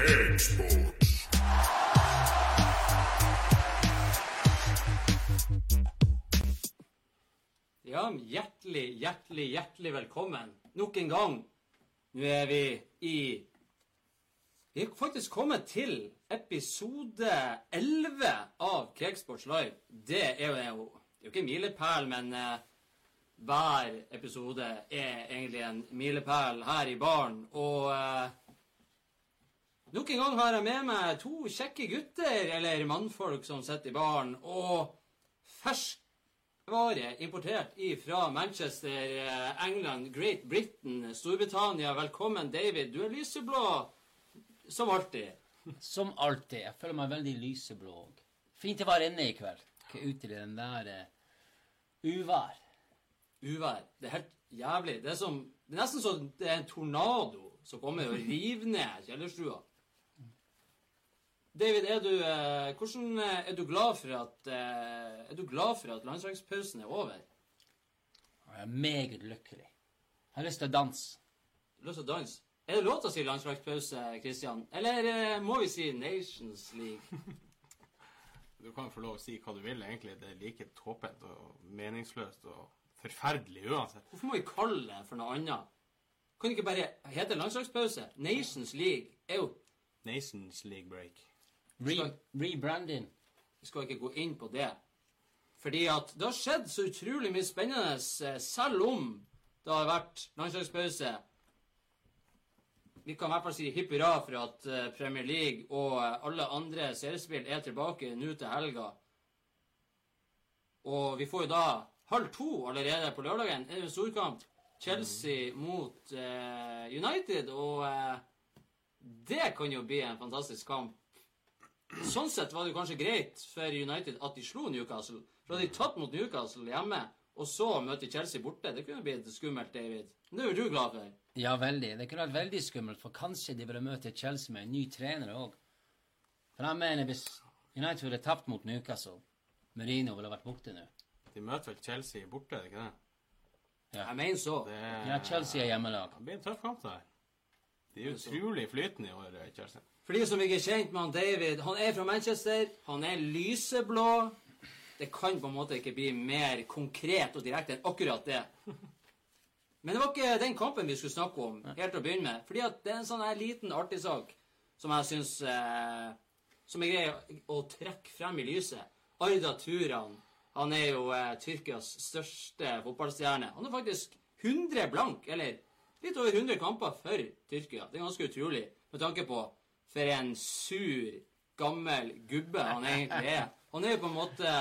Cakesports. Ja, hjertelig, hjertelig, hjertelig velkommen. Nok en gang. Nå er vi i Vi er faktisk kommet til episode 11 av Cakesports Live. Det er jo, det er jo ikke en milepæl, men eh, hver episode er egentlig en milepæl her i baren. Og eh, nok en gang har jeg med meg to kjekke gutter, eller mannfolk, som sitter i baren. Og ferskvare importert fra Manchester, eh, England, Great Britain, Storbritannia. Velkommen, David. Du er lyseblå som alltid. Som alltid. Jeg føler meg veldig lyseblå òg. Fint å være inne i kveld. Ikke ute i den der eh, uvær. Uvær. Det er helt jævlig. Det er, som, det er nesten så det er en tornado som kommer og river ned kjellerstua. David, er du, eh, hvordan, eh, er du glad for at eh, Er du glad for at landslagspausen er over? Jeg er meget lykkelig. Jeg har lyst til å danse. Lyst til å danse? Er det lov til å si landslagspause, Christian? Eller eh, må vi si Nations League? Du kan få lov å si hva du vil, egentlig. Det er like tåpent og meningsløst og forferdelig uansett. Hvorfor må vi kalle det for noe annet? Kan det ikke bare hete landslagspause? Nations League er jo Nations League break. Re Rebranding. Vi skal ikke gå inn på det. Fordi at det har skjedd så utrolig mye spennende, eh, selv om det har vært landslagspause. Vi kan i hvert fall si hipp hurra for at eh, Premier League og eh, alle andre seriespill er tilbake nå til helga. Og vi får jo da halv to allerede på lørdagen. Er det en storkamp? Chelsea mot uh, United. Og uh, det kan jo bli en fantastisk kamp. Sånn sett var det jo kanskje greit for United at de slo Newcastle. For hadde de tatt mot Newcastle hjemme, og så møte Chelsea borte, det kunne blitt skummelt, David. Det er jo du glad for. Ja, veldig. Det kunne vært veldig skummelt, for kanskje de burde møte Chelsea med en ny trener òg. For jeg mener, hvis United ville tapt mot Newcastle, Merino ville vært borte nå. De møter vel Chelsea borte, er det ikke det? Jeg mener så. Det Ja, Chelsea er hjemmelag. Det blir en tøff kamp, det her. De er utrolig flytende i år, Chelsea. For de som ikke er kjent med han David, han er fra Manchester. Han er lyseblå. Det kan på en måte ikke bli mer konkret og direkte enn akkurat det. Men det var ikke den kampen vi skulle snakke om helt til å begynne med. Fordi at det er en sånn her liten artig sak som jeg syns eh, Som er grei å trekke frem i lyset. Arda Turan. Han er jo eh, Tyrkias største fotballstjerne. Han er faktisk 100 blank, eller litt over 100 kamper for Tyrkia. Det er ganske utrolig med tanke på for en sur, gammel gubbe han egentlig er. Han er jo på en måte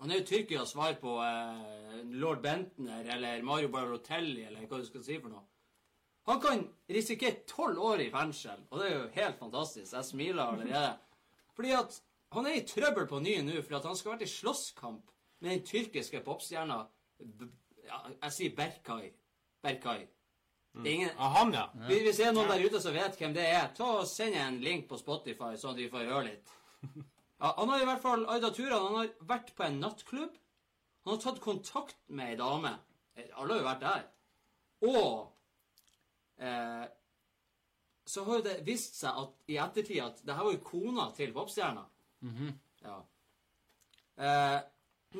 Han er jo Tyrkias svar på eh, lord Bentner eller Mario Barotelli, eller hva du skal si for noe. Han kan risikere tolv år i fengsel, og det er jo helt fantastisk. Jeg smiler allerede. Fordi at han er i trøbbel på ny nå, for at han skal ha vært i slåsskamp med den tyrkiske popstjerna ja, Jeg sier Berkay. Berkay. Det er ingen, Ah, han, ja. hvis hvis det er noen der ute som vet hvem det er, ta og send en link på Spotify, sånn at vi får høre litt. Ja, han har i hvert fall Aida Turan han har vært på en nattklubb. Han har tatt kontakt med ei dame. Eh, Alle har jo vært der. Og eh, så har jo det vist seg at i ettertid at det her var jo kona til popstjerna. Ja. Eh,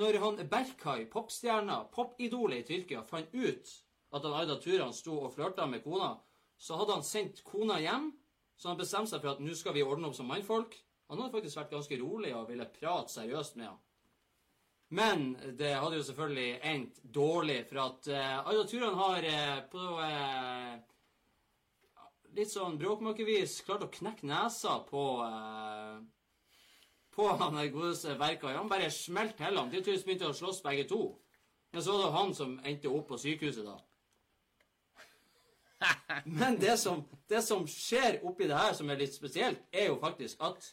når han Berkay, popstjerna, popidolet i Tyrkia, fant ut at han Aida Turan sto og flørta med kona, så hadde han sendt kona hjem. Så han bestemte seg for at nå skal vi ordne opp som mannfolk. Han hadde faktisk vært ganske rolig og ville prate seriøst med henne. Men det hadde jo selvfølgelig endt dårlig, for at uh, Aida Turan har uh, på uh, litt sånn bråkmakervis klart å knekke nesa på uh, på han godeste verka. Han bare smelt til ham. De tydeligvis begynte å slåss begge to. Men så var det han som endte opp på sykehuset, da. Men det som, det som skjer oppi det her, som er litt spesielt, er jo faktisk at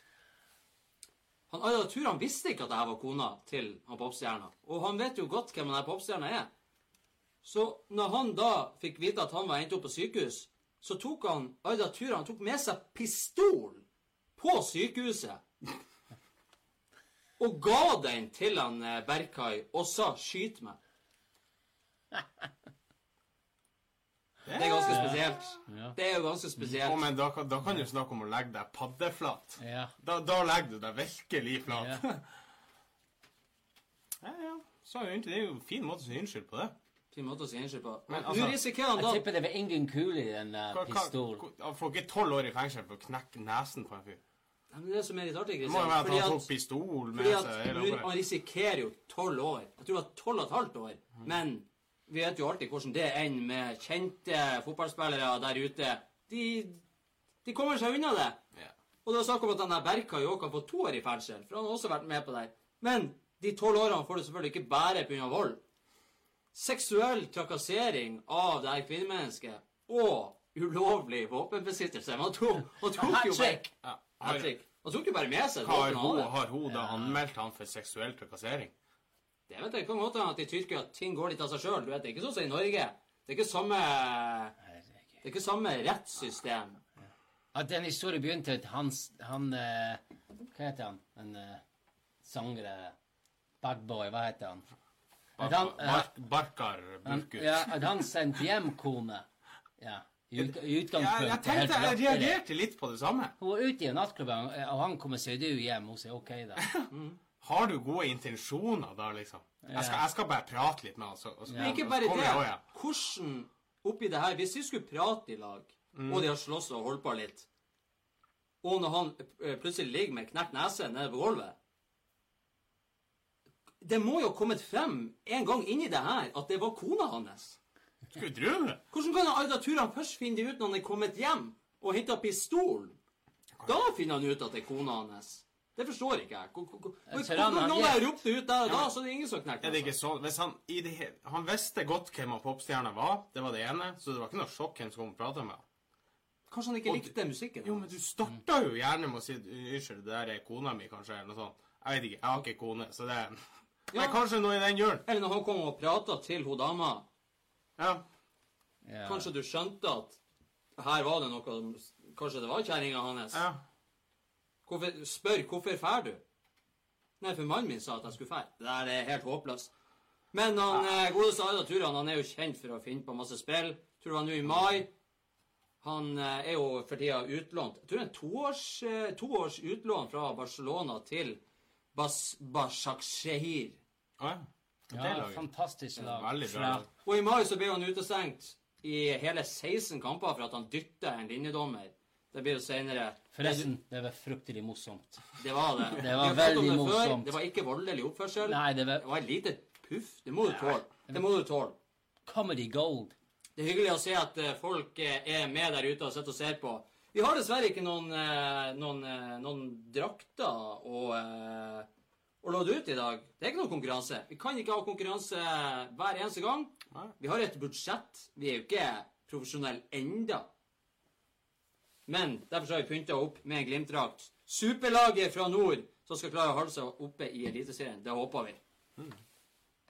han Aida Turan visste ikke at det her var kona til han popstjerna. Og han vet jo godt hvem han der popstjerna er. Så når han da fikk vite at han var endt opp på sykehus, så tok han Aida Turan tok med seg pistol på sykehuset. Og ga den til han Berkai Berkay og sa 'skyt meg'. Det er ganske spesielt. spesielt. Ja. Det er jo ganske Å, Oh, men da, kan- da kan du snakke om å legge deg paddeflat. Ja. Da, da legger du deg virkelig flat. Ja. Ja, ja. Så er jo det er jo en fin måte å si unnskyld på det. Fin måte å si unnskyld på. Men altså- risikerer da Jeg tipper det var ingen kule i den uh, hva- pistolen. Han får ikke tolv år i fengsel for å knekke nesen på en fyr. Nei, men Det er som er litt artig, Det må jo være at han tok pistol med seg han risikerer jo tolv år. Jeg tror det var tolv og et halvt år. Men vi vet jo alltid hvordan det ender med kjente fotballspillere der ute. De, de kommer seg unna det. Yeah. Og det er snakk om at denne Berka jo kan få to år i fengsel, for han har også vært med på det. Men de tolv årene får du selvfølgelig ikke bare pga. vold. Seksuell trakassering av det her kvinnemennesket og ulovlig våpenbesittelse. Man tok, man tok jo bare Ja. Har, Han tok jo bare med seg har, hun, har hun da anmeldt han for seksuell trakassering? Det vet jeg. Kan godt hende at i Tyrkia at ting går litt av seg sjøl. Det er ikke sånn som i Norge. Det er ikke samme Det er ikke samme rettssystem. At den historien begynte at han, han eh, Hva heter han? En uh, sanger eh, Bad Boy, hva heter han? At han, Bark, barkar Burkut. Ja, at han sendte hjem kone. Ja. I, utgangspunktet. Ja, jeg tenkte, jeg reagerte litt på det samme. Hun var ute i nattklubben, og han kommer seg du hjem. Hun sier OK, da. Har du gode intensjoner da, liksom? Jeg skal, jeg skal bare prate litt med han, så, og så. Men ikke bare det. jeg ja. Hvordan oppi det her Hvis de skulle prate i lag, og de har slåss og holdt på litt, og når han eh, plutselig ligger med knekt nese nede på gulvet Det må jo ha kommet frem en gang inni det her at det var kona hans. Skulle tro det? Hvordan kan Aida Turan først finne det ut når han er kommet hjem og henta pistolen? Da finner han ut at det er kona hans. Det forstår ikke jeg. nå hvor- Jeg ser han- hvor- han Noen gir- har ropt det ut der og da, så så det er ingen som knekker Er det ikke sånn? Hvis han, i det, han visste godt hvem popstjerna var, det var det ene, så det var ikke noe sjokk hvem som kom og prata med han. Kanskje han ikke Og- likte musikken? Jo, men du starta jo gjerne med å si unnskyld, det der er kona mi, kanskje, eller noe sånt. Jeg vet ikke, jeg har ikke kone, så det er Ja. Men kanskje noe i den gjør. Eller når han kom og prata til hun dama, Ja. Ja. kanskje du skjønte at her var det noe Kanskje det var kjerringa hans? ja. Hvorfor, spør hvorfor fær du? Nei, for mannen min sa at jeg skulle dra. Det der er helt håpløst. Men han eh, godeste Aida Turan han er jo kjent for å finne på masse spill. Tror han nå i mai. Han eh, er jo for tida utlånt. Jeg tror det er to års, eh, toårs utlån fra Barcelona til Bas Basakshehir. Ja. Ja, fantastisk lag. Veldig bra. Og i mai så ble han utestengt i hele 16 kamper for at han dytta en linjedommer. Det blir jo seinere Forresten, det var fryktelig morsomt. Det var det. Det var veldig det før. morsomt. Det var ikke voldelig oppførsel. Nei, det var Det var et lite puff. Det må du tåle. Det må du tåle. comedy gold. Det er hyggelig å se at eh, folk eh, er med der ute og sitter og ser på. Vi har dessverre ikke noen, eh, noen, noen drakter å, å låde ut i dag. Det er ikke noen konkurranse. Vi kan ikke ha konkurranse hver eneste gang. Vi har et budsjett. Vi er jo ikke profesjonelle enda. Men derfor har vi pynta opp med en Glimt-drakt. Superlaget fra nord som skal klare å holde seg oppe i Eliteserien. Det håper vi.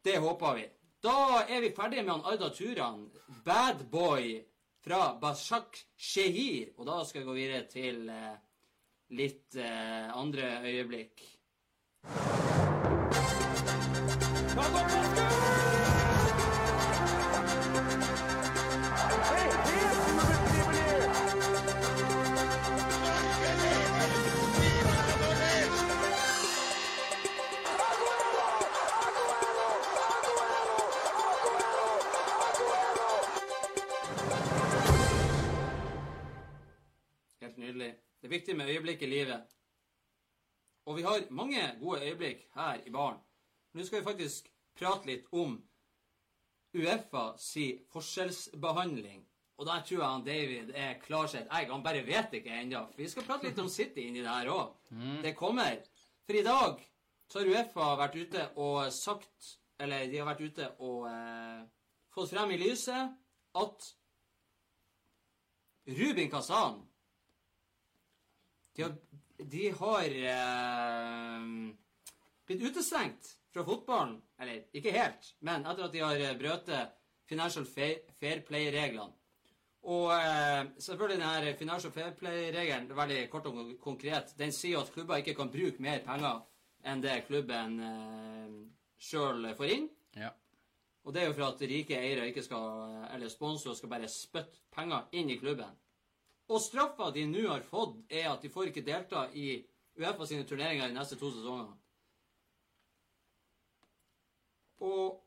Det håper vi. Da er vi ferdige med han Arda Turan, bad boy fra Bashak Shehir. Og da skal vi gå videre til eh, litt eh, andre øyeblikk. Helt nydelig. Det er viktig med øyeblikk i livet. Og vi har mange gode øyeblikk her i baren. Nå skal vi faktisk prate litt om Uefa si forskjellsbehandling. Og der tror jeg han David er klar sitt egg. Han bare vet ikke ennå. Vi skal prate litt om City inni det her òg. Det kommer. For i dag så har Uefa vært ute og sagt Eller de har vært ute og eh, fått frem i lyset at Rubin Kazan De har, de har eh, blitt utestengt fra fotballen. Eller ikke helt, men etter at de har brutt Financial Fair, fair Play-reglene. Og eh, selvfølgelig denne Financial Fair Play-regelen, veldig kort og konkret, den sier at klubber ikke kan bruke mer penger enn det klubben eh, sjøl får inn. Ja. Og det er jo for at rike eiere ikke skal, eller sponsorer skal bare spytte penger inn i klubben. Og straffa de nå har fått, er at de får ikke delta i Uefa sine turneringer de neste to sesongene. Og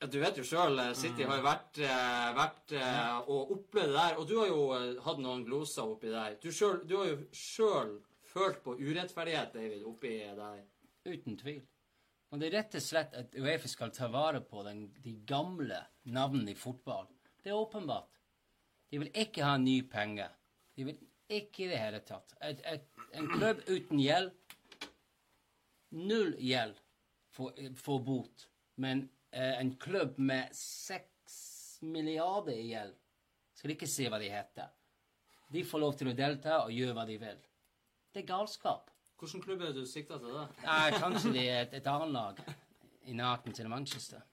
ja, Du vet jo sjøl, City har jo vært, eh, vært eh, og opplevd det der. Og du har jo eh, hatt noen gloser oppi der. Du, selv, du har jo sjøl følt på urettferdighet, David, oppi der. Uten tvil. Men det er rett og slett at Uefa skal ta vare på den, de gamle navnene i fotball. Det er åpenbart. De vil ikke ha nye penger. De vil ikke i det hele tatt. Et, et, en klubb uten gjeld Null gjeld for bot. Men eh, en klubb med seks milliarder i gjeld Skal ikke si hva de heter. De får lov til å delta og gjøre hva de vil. Det er galskap. Hvilken klubb er det du sikter til da? Nei, kanskje det er et, et annet lag i nærheten til Manchester.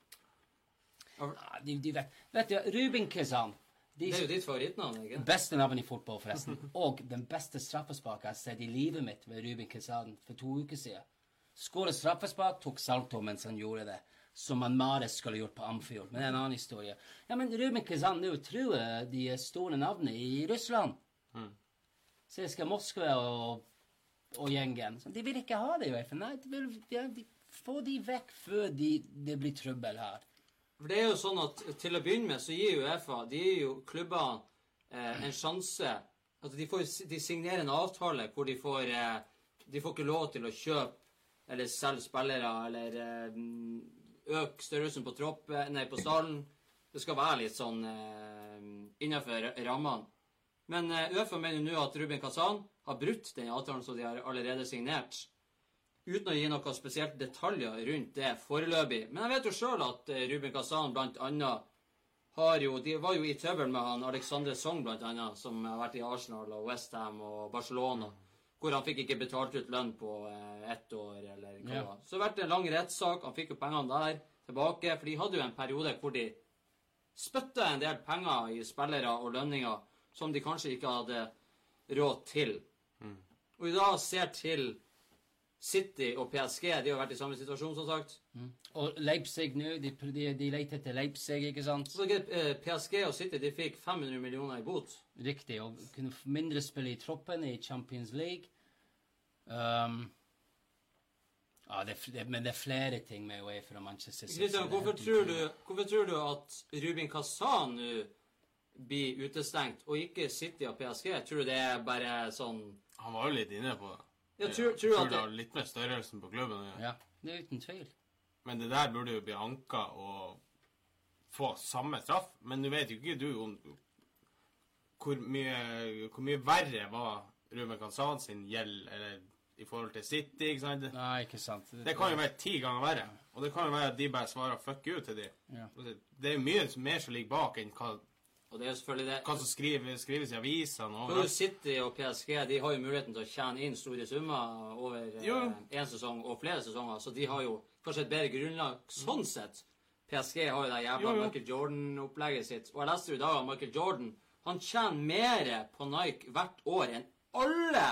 Ja, de, de vet, vet du, Ruben Kazan de, Det er jo ditt favorittnavn, ikke? Beste navn i fotball, forresten. Og den beste straffespaken jeg har sett i livet mitt ved Ruben Kazan for to uker siden. Skåret straffespark, tok salto mens han gjorde det. Som han Mares skulle gjort på Amfjord. Men det er en annen historie. Ja, men Ruben er jo truer de store navnene i Russland. CSKA Moskva og, og gjengen. De vil ikke ha det i hvert fall. Nei, de vil, de, de, få de vekk før de, det blir trøbbel her. For det er jo sånn at Til å begynne med så gir Uefa de gir jo klubbene eh, en sjanse altså de, får, de signerer en avtale hvor de får eh, De får ikke lov til å kjøpe eller selge spillere eller eh, øke størrelsen på tropp, eh, nei, på stallen. Det skal være litt sånn eh, innenfor rammene. Men eh, Uefa mener nå at Ruben Kazan har brutt den avtalen som de har allerede signert. Uten å gi noen spesielt detaljer rundt det foreløpig. Men jeg vet jo sjøl at eh, Ruben Kazan annet har jo De var jo i trøbbel med han Alexander Song, annet, som har vært i Arsenal og Westham og Barcelona. Hvor han fikk ikke betalt ut lønn på eh, ett år, eller hva Ja. Så det ble en lang rettssak. Han fikk jo pengene der tilbake. For de hadde jo en periode hvor de spytta en del penger i spillere og lønninger som de kanskje ikke hadde råd til. Og i dag ser til City og PSG. De har vært i samme situasjon, som sagt. Og Leipzig nå, de, de, de leter etter Leipzig, ikke sant? Så eh, PSG og City de fikk 500 millioner i bot. Riktig. Og kunne mindre spille i troppen i Champions League. Um, ja, det, det, men det er flere ting med Uefa og Manchester City. Christian, hvorfor tror, du, hvorfor tror du at Rubin Kazan nå blir utestengt, og ikke City og PSG? Tror du det er bare sånn Han var jo litt inne på det. Jeg tror, tror tror at det, har litt med størrelsen på klubben ja. Ja, det er uten tvil. Men det der burde jo bli anka og få samme straff. Men nå vet jo ikke du om hvor mye, hvor mye verre var Ruben Kansan sin gjeld eller i forhold til City. ikke sant? Nei, ikke sant. Det kan jo være ti ganger verre. Og det kan jo være at de bare svarer 'fuck you' til de. Ja. Det er jo mye mer som ligger bak enn hva, og det er jo selvfølgelig det. hva som skriver, skrives i avisene. og overalt. City og PSG de har jo muligheten til å tjene inn store summer over én sesong og flere sesonger, så de har jo kanskje et bedre grunnlag sånn sett. PSG har jo det jævla Jo, jo. Michael Jordan-opplegget sitt. Og jeg leste jo i dag at Michael Jordan han tjener mer på Nike hvert år enn alle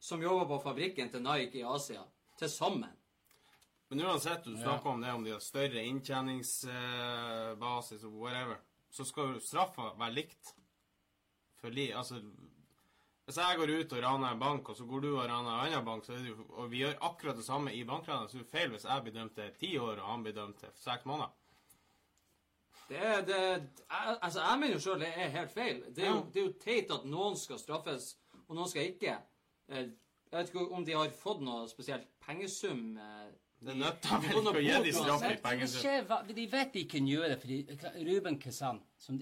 som jobber på fabrikken til Nike i Asia til sammen. Men uansett, du snakker om det om de har større inntjeningsbasis og whatever, så skal straffa være likt. For li, altså Hvis jeg går ut og raner en bank, og så går du og raner en annen bank, så er det og vi gjør akkurat det samme i bankranet, så er det feil hvis jeg blir dømt til ti år, og han blir dømt til seks måneder. Det, det, altså, jeg mener jo sjøl det er helt feil. Det er, jo, det er jo teit at noen skal straffes, og noen skal ikke. Eh, Jeg vet ikke om de har fått noe spesielt pengesum. Eh, Det nytter vel ikke å gi de straff i uansett. Det pengesum. skjer, hva- de vet de kan gjøre det, for Ruben Kazan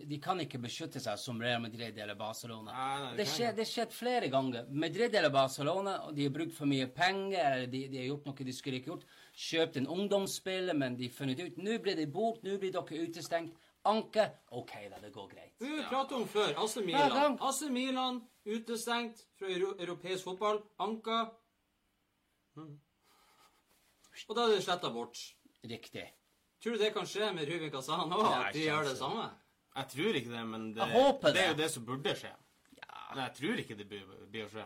de, kan ikke beskytte seg som Real Madrid eller Barcelona. Nei, nei, det det skjedd flere ganger. Madrid eller Barcelona, og de har brukt for mye penger, eller de, de har gjort noe de skulle ikke gjort. Kjøpt en ungdomsspiller, men de har funnet ut Nå blir de bort, nå blir dere utestengt. Anke. OK, da, det går greit. Vi har pratet om før. AC Milan. Asse AC Milan utestengt fra euro europeisk fotball. Anka. Og da er det sletta bort. Riktig. Tror du det kan skje med Ruben Kazan òg? Ja, At de gjør det samme? Jeg tror ikke det, men det, Jeg håper det er jo det. det som burde skje. Ja. Men jeg tror ikke det blir, å skje.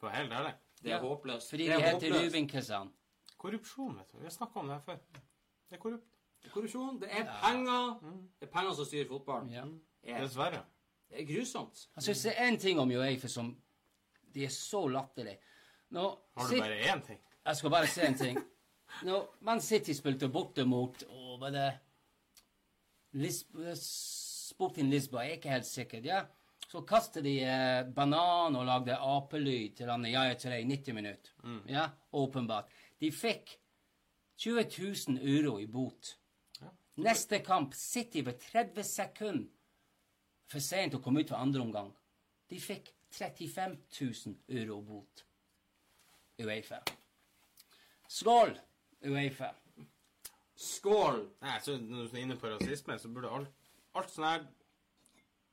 For helt ærlig. Det er Ja, håpløst. Fordi det er heter. Ruben Kazan. Korrupsjon, vet du. Vi har snakka om det her før. Det er korrupt. Det er korrupsjon. Det er penger. Det er penger som styrer fotballen. Ja. Det er, Dessverre. det er grusomt. Jeg synes det er én ting om Uefa som De er så latterlige. Har du sitt... bare én ting? Jeg skal bare si en ting. Når Man City spilte borte mot Å, var det Lis Sporting Lisboa, jeg er ikke helt sikker. ja. Så kastet de eh, banan og lagde apelyd til han Yaya i 90 minutter. Ja, åpenbart. De fikk 20 000 euro i bot. Ja. Neste kamp City ved 30 sekunder for sent å komme ut for andre omgang. De fikk 35 000 euro bot. Uefa. Skål, Uefa. Skål. Nei, så Når du er inne på rasisme, så burde alt, alt sånn her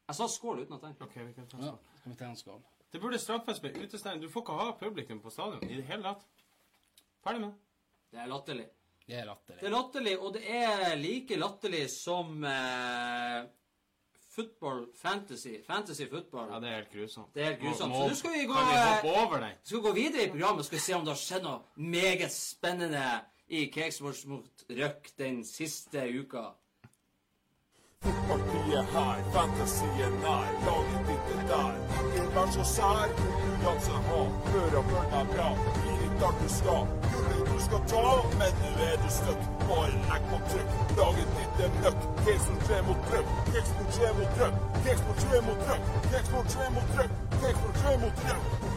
Jeg sa skål uten å tenke. OK, vi kan ta Ja, sånn. skal vi ta en skål? Det burde straffes med utestengning. Du får ikke ha publikum på stadion i det hele tatt. Ferdig med det. Det er latterlig. Det er Det latterlig. er latterlig, og det er like latterlig som eh, football fantasy. Fantasy football. Ja, det er helt grusomt. Det er helt grusomt. Må- Så nå skal vi gå, vi eh, over skal gå videre i programmet skal vi se om det har skjedd noe meget spennende i Cakesports mot Røk den siste uka. Fotballtid er her, fantasy er nær, laget ditt er der. Vil være så sær, konkurranse ha, hør og bra. Blir ikke alt du skal, gullet du skal ta, men nå er du støkk. Bare legg på trykk, laget ditt er møkk. 3 mot trøkk, 3 mot trøkk, 3 mot trøkk, 3 mot trøkk, 3 mot trøkk.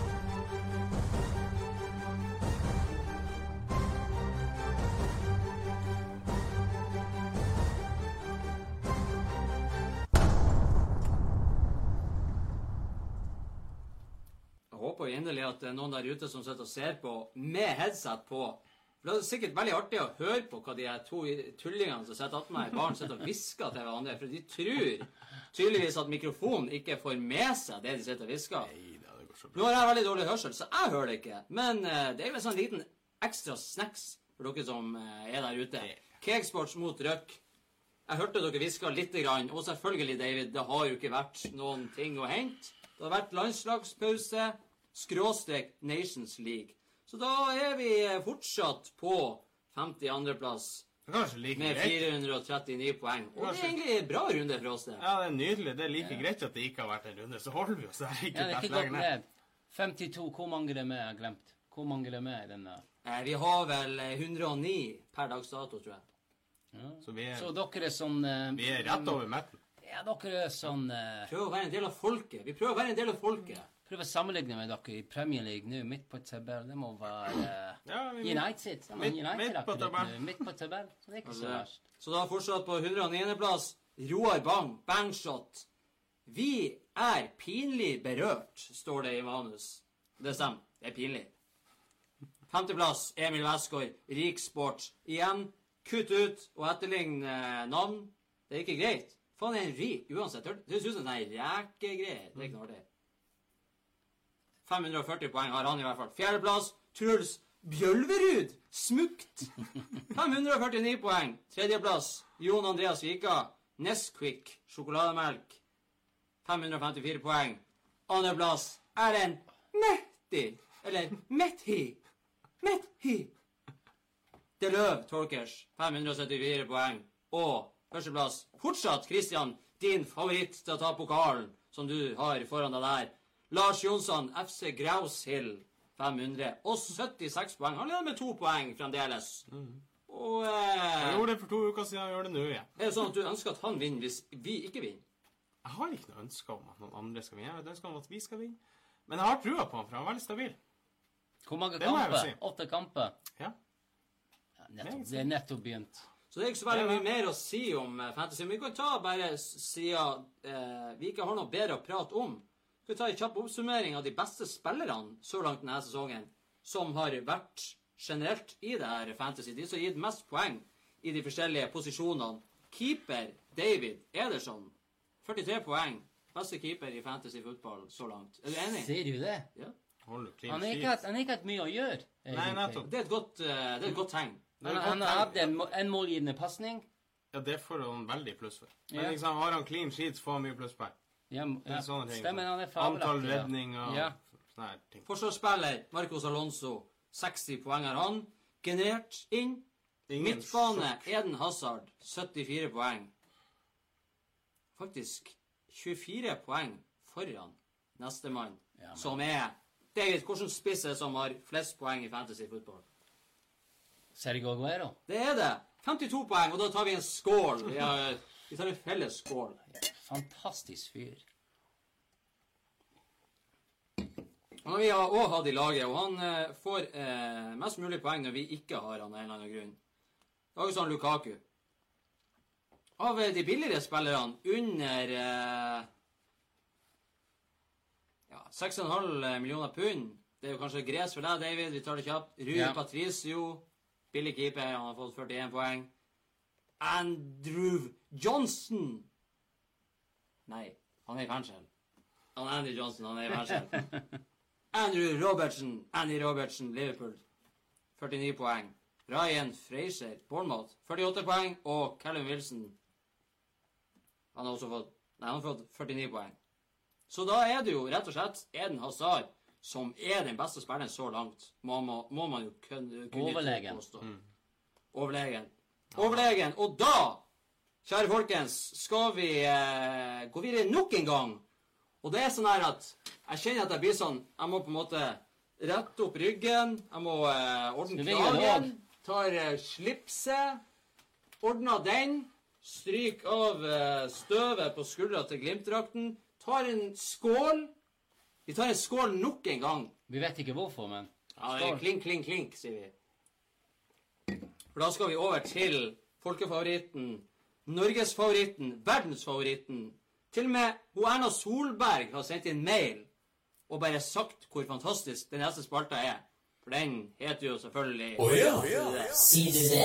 Inderlig at det er noen der ute som sitter og ser på med headset på. For Det er sikkert veldig artig å høre på hva de her to tullingene som sitter attmed barn baren, sitter og hvisker til hverandre. For de tror tydeligvis at mikrofonen ikke får med seg det de sitter og hvisker. Nå har jeg veldig dårlig hørsel, så jeg hører det ikke. Men uh, det er jo en sånn liten ekstra snacks for dere som uh, er der ute. Cakesports mot Røk. Jeg hørte dere hviska lite grann. Og selvfølgelig, David, det har jo ikke vært noen ting å hente. Det har vært landslagspause, skråstrek Nations League. Så da er vi fortsatt på 52.-plass er kanskje like med greit. 439 poeng. Og det er egentlig en bra runde for oss, det. Ja, det er nydelig. Det er like greit at det ikke har vært en runde. Så holder vi oss der. Ikke Ja, det er ikke gått ned. ned. 52. Hvor mange er det med? Jeg har glemt. Hvor mange er det med i denne? Eh, Vi har vel eh, 109 per dags dato, tror jeg. Ja. Så vi er, Så dere er sånn eh, vi er rett over midten. Ja, dere er sånn eh, Prøver å være en del av folket. Vi prøver å være en del av folket. Prøver å sammenligne med dere i Premier League nå, midt på tabell. Det må være uh, Ja, United. Midt- United midt er på tabell. Midt på tabell. Så det er ikke så verst. Så da fortsatt på 109.-plass Roar Bang, bangshot. Vi er pinlig berørt, står det i manus. Det stemmer. Det er pinlig. Femteplass Emil Westgård, Riksport. Igjen, kutt ut og etterlign eh, navn. Det er ikke greit. Faen, er han rik uansett? Det høres ut som en rekegreie. Det er ikke noe artig. 540 poeng har han i hvert fall. Fjerdeplass Truls Bjølverud. Smukt. 549 poeng. Tredjeplass Jon Andreas Vika. Nesquik sjokolademelk. 554 poeng. Andreplass Erlend Mehti. Eller Methi. Methi. Deløv Torkers. 574 poeng. Og førsteplass fortsatt Christian, din favoritt til å ta pokalen, som du har foran deg der. Lars Jonsson, FC Graushill. 576 poeng. Han leder med to poeng fremdeles. Og eh, Jeg gjorde det for to uker siden, jeg gjør det nå igjen. er det sånn at du ønsker at han vinner hvis vi ikke vinner? Jeg har ikke noe ønske om at noen andre skal vinne. Jeg har et ønske om at vi skal vinne. Men jeg har trua på han, for han er veldig stabil. Hvor mange Det må jeg si. Kamper? Ja. Ja, nettopp. Det er nettopp begynt. Så det er ikke så veldig mye mer å si om eh, fantasy. Men vi kan ta bare sida eh, vi ikke har noe bedre å prate om. Vi kan ta en kjapp oppsummering av de beste spillerne så langt denne sesongen som har vært generelt i det her fantasy. De som har gitt mest poeng i de forskjellige posisjonene. Keeper David Ederson. 43 poeng. Beste keeper i fantasy football så langt. Er du enig? Ser du det? Ja. Han har ikke hatt, mye å gjøre. Nei, nettopp. Det er et godt, uh, det er et godt tegn. Han, han har hatt en, en målgivende pasning. Ja, det får han veldig pluss for. Men Ja. liksom, har han clean sheets, får han mye plusspoeng. Ja, ja. ting. Stemmer, han er fabelaktig. Antall redninger Ja. sånne ting. Forsvarsspiller Marcos Alonso, 60 poeng har han. Generert inn Ingen Midtbane Eden Hazard 74 poeng. Faktisk 24 poeng foran nestemann, Ja, men- som er David, hvilken spiss er det som har flest poeng i fantasy fotball? Sergio Aguero. Det er det. 52 poeng, og da tar vi en skål. Vi, har, vi tar en felles skål. Fantastisk fyr. Han vi har òg hatt i laget, og han eh, får eh, mest mulig poeng når vi ikke har han av en eller annen grunn. Det var jo sånn Lukaku. Av eh, de billigere spillerne under eh, ja, 6,5 millioner pund Det er jo kanskje gres for deg, David. Vi tar det kjapt. Rui Ja. Patricio. Billig keeper. Han har fått 41 poeng. Andrew Johnson. Nei, han er i fengsel. Han Andy Johnson, han er i fengsel. Andrew Robertson, Andy Robertson, Liverpool. 49 poeng. Ryan Fraser, Bournemouth. 48 poeng. Og Callum Wilson. Han har også fått Nei, han har fått 49 poeng. Så da er det jo rett og slett Eden Hazard som er den beste spilleren så langt. Må, man, må man jo kunne, kunne Overlegen. påstå. Overlegen. Overlegen. Og da, kjære folkens, skal vi eh, gå videre nok en gang. Og det er sånn her at jeg kjenner at jeg blir sånn Jeg må på en måte rette opp ryggen. Jeg må eh, ordne kragen. Tar eh, slipset. Ordner den. Stryk av eh, støvet på skuldra til Glimt-drakten. Tar en skål. Vi tar en skål nok en gang. Vi vet ikke hvorfor, men Ja, det er klink, klink, klink, sier vi. For da skal vi over til folkefavoritten, norgesfavoritten, verdensfavoritten. Til og med hun Erna Solberg har sendt inn mail og bare sagt hvor fantastisk den neste spalta er. For den heter jo selvfølgelig Å ja. Sier du det?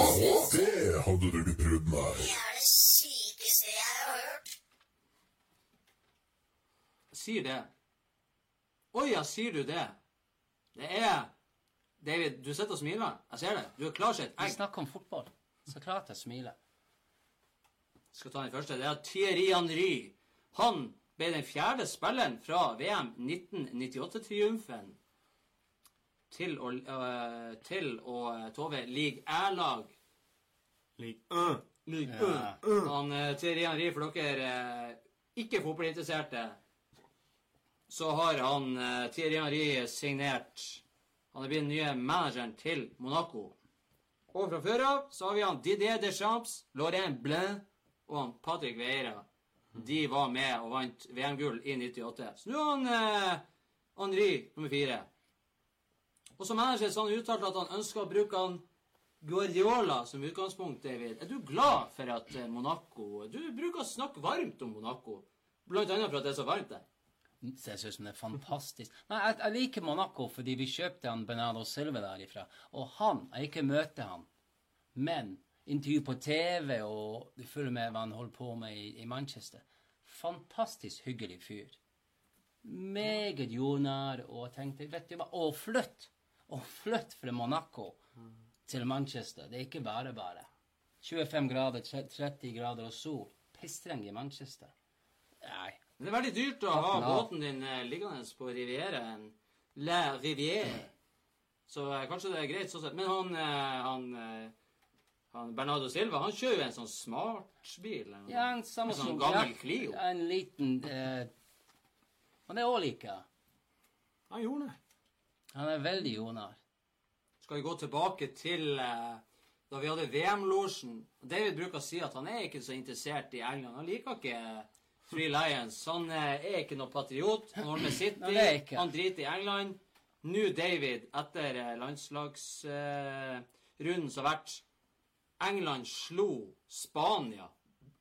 Det hadde du ikke trodd meg. Det er det sykeste jeg har hørt. Sier det. Å ja, sier du det? Det er David, du sitter og smiler. Jeg ser det. Du er klar som et vi snakker om fotball. Så klart jeg smiler. Skal ta den første. Det er Thierry Henry. Han ble den fjerde spilleren fra VM 1998-triumfen til å, øh, til å Tove League A-lag. League øh. League Ja. A. Han, uh, Thierry Henry, for dere uh, ikke fotballinteresserte, så har han uh, Thierry Henry signert Han er blitt den nye manageren til Monaco. Og fra før av så har vi han Didier Deschamps, Laurent Blanc og han Patrick Vieira. De var med og vant VM-gull i 98. Så nå er han eh, Henri nummer fire. Og som manager så han uttalt at han ønsker å bruke han Guardiola som utgangspunkt, David. Er du glad for at eh, Monaco Du bruker å snakke varmt om Monaco. Blant annet for at det er så varmt der. Det ser ut som det er fantastisk. Nei, jeg, jeg liker Monaco fordi vi kjøpte han Bernardo Silva derifra. Og han Jeg ikke møter han, men intervju på TV, og du følger med hva han holder på med i, i Manchester. Fantastisk hyggelig fyr. Meget jordnær, og jeg tenkte Vet du hva Å flytt! Å flytt fra Monaco til Manchester. Det er ikke bare bare. 25 grader, 30 grader og sol. Pisstreng i Manchester. Nei. Det er veldig dyrt å ha båten din eh, liggende på Rivieraen. La rivier. Så eh, kanskje det er greit sånn sett. Men han, eh, han, han Bernardo Silva, han kjører jo en sånn smartbil. en- Ja, en samme en sånn gammel ja, Clio. En liten eh, Han er òg like. Han gjorde det. Han er veldig jordnær. Skal vi gå tilbake til eh, da vi hadde VM-losjen. David bruker å si at han er ikke så interessert i England. Han liker ikke Free Lions. Han eh, er ikke noe patriot. Han holder med City. Er. Han driter i England. Nå, David, etter eh, landslagsrunden som har vært England slo Spania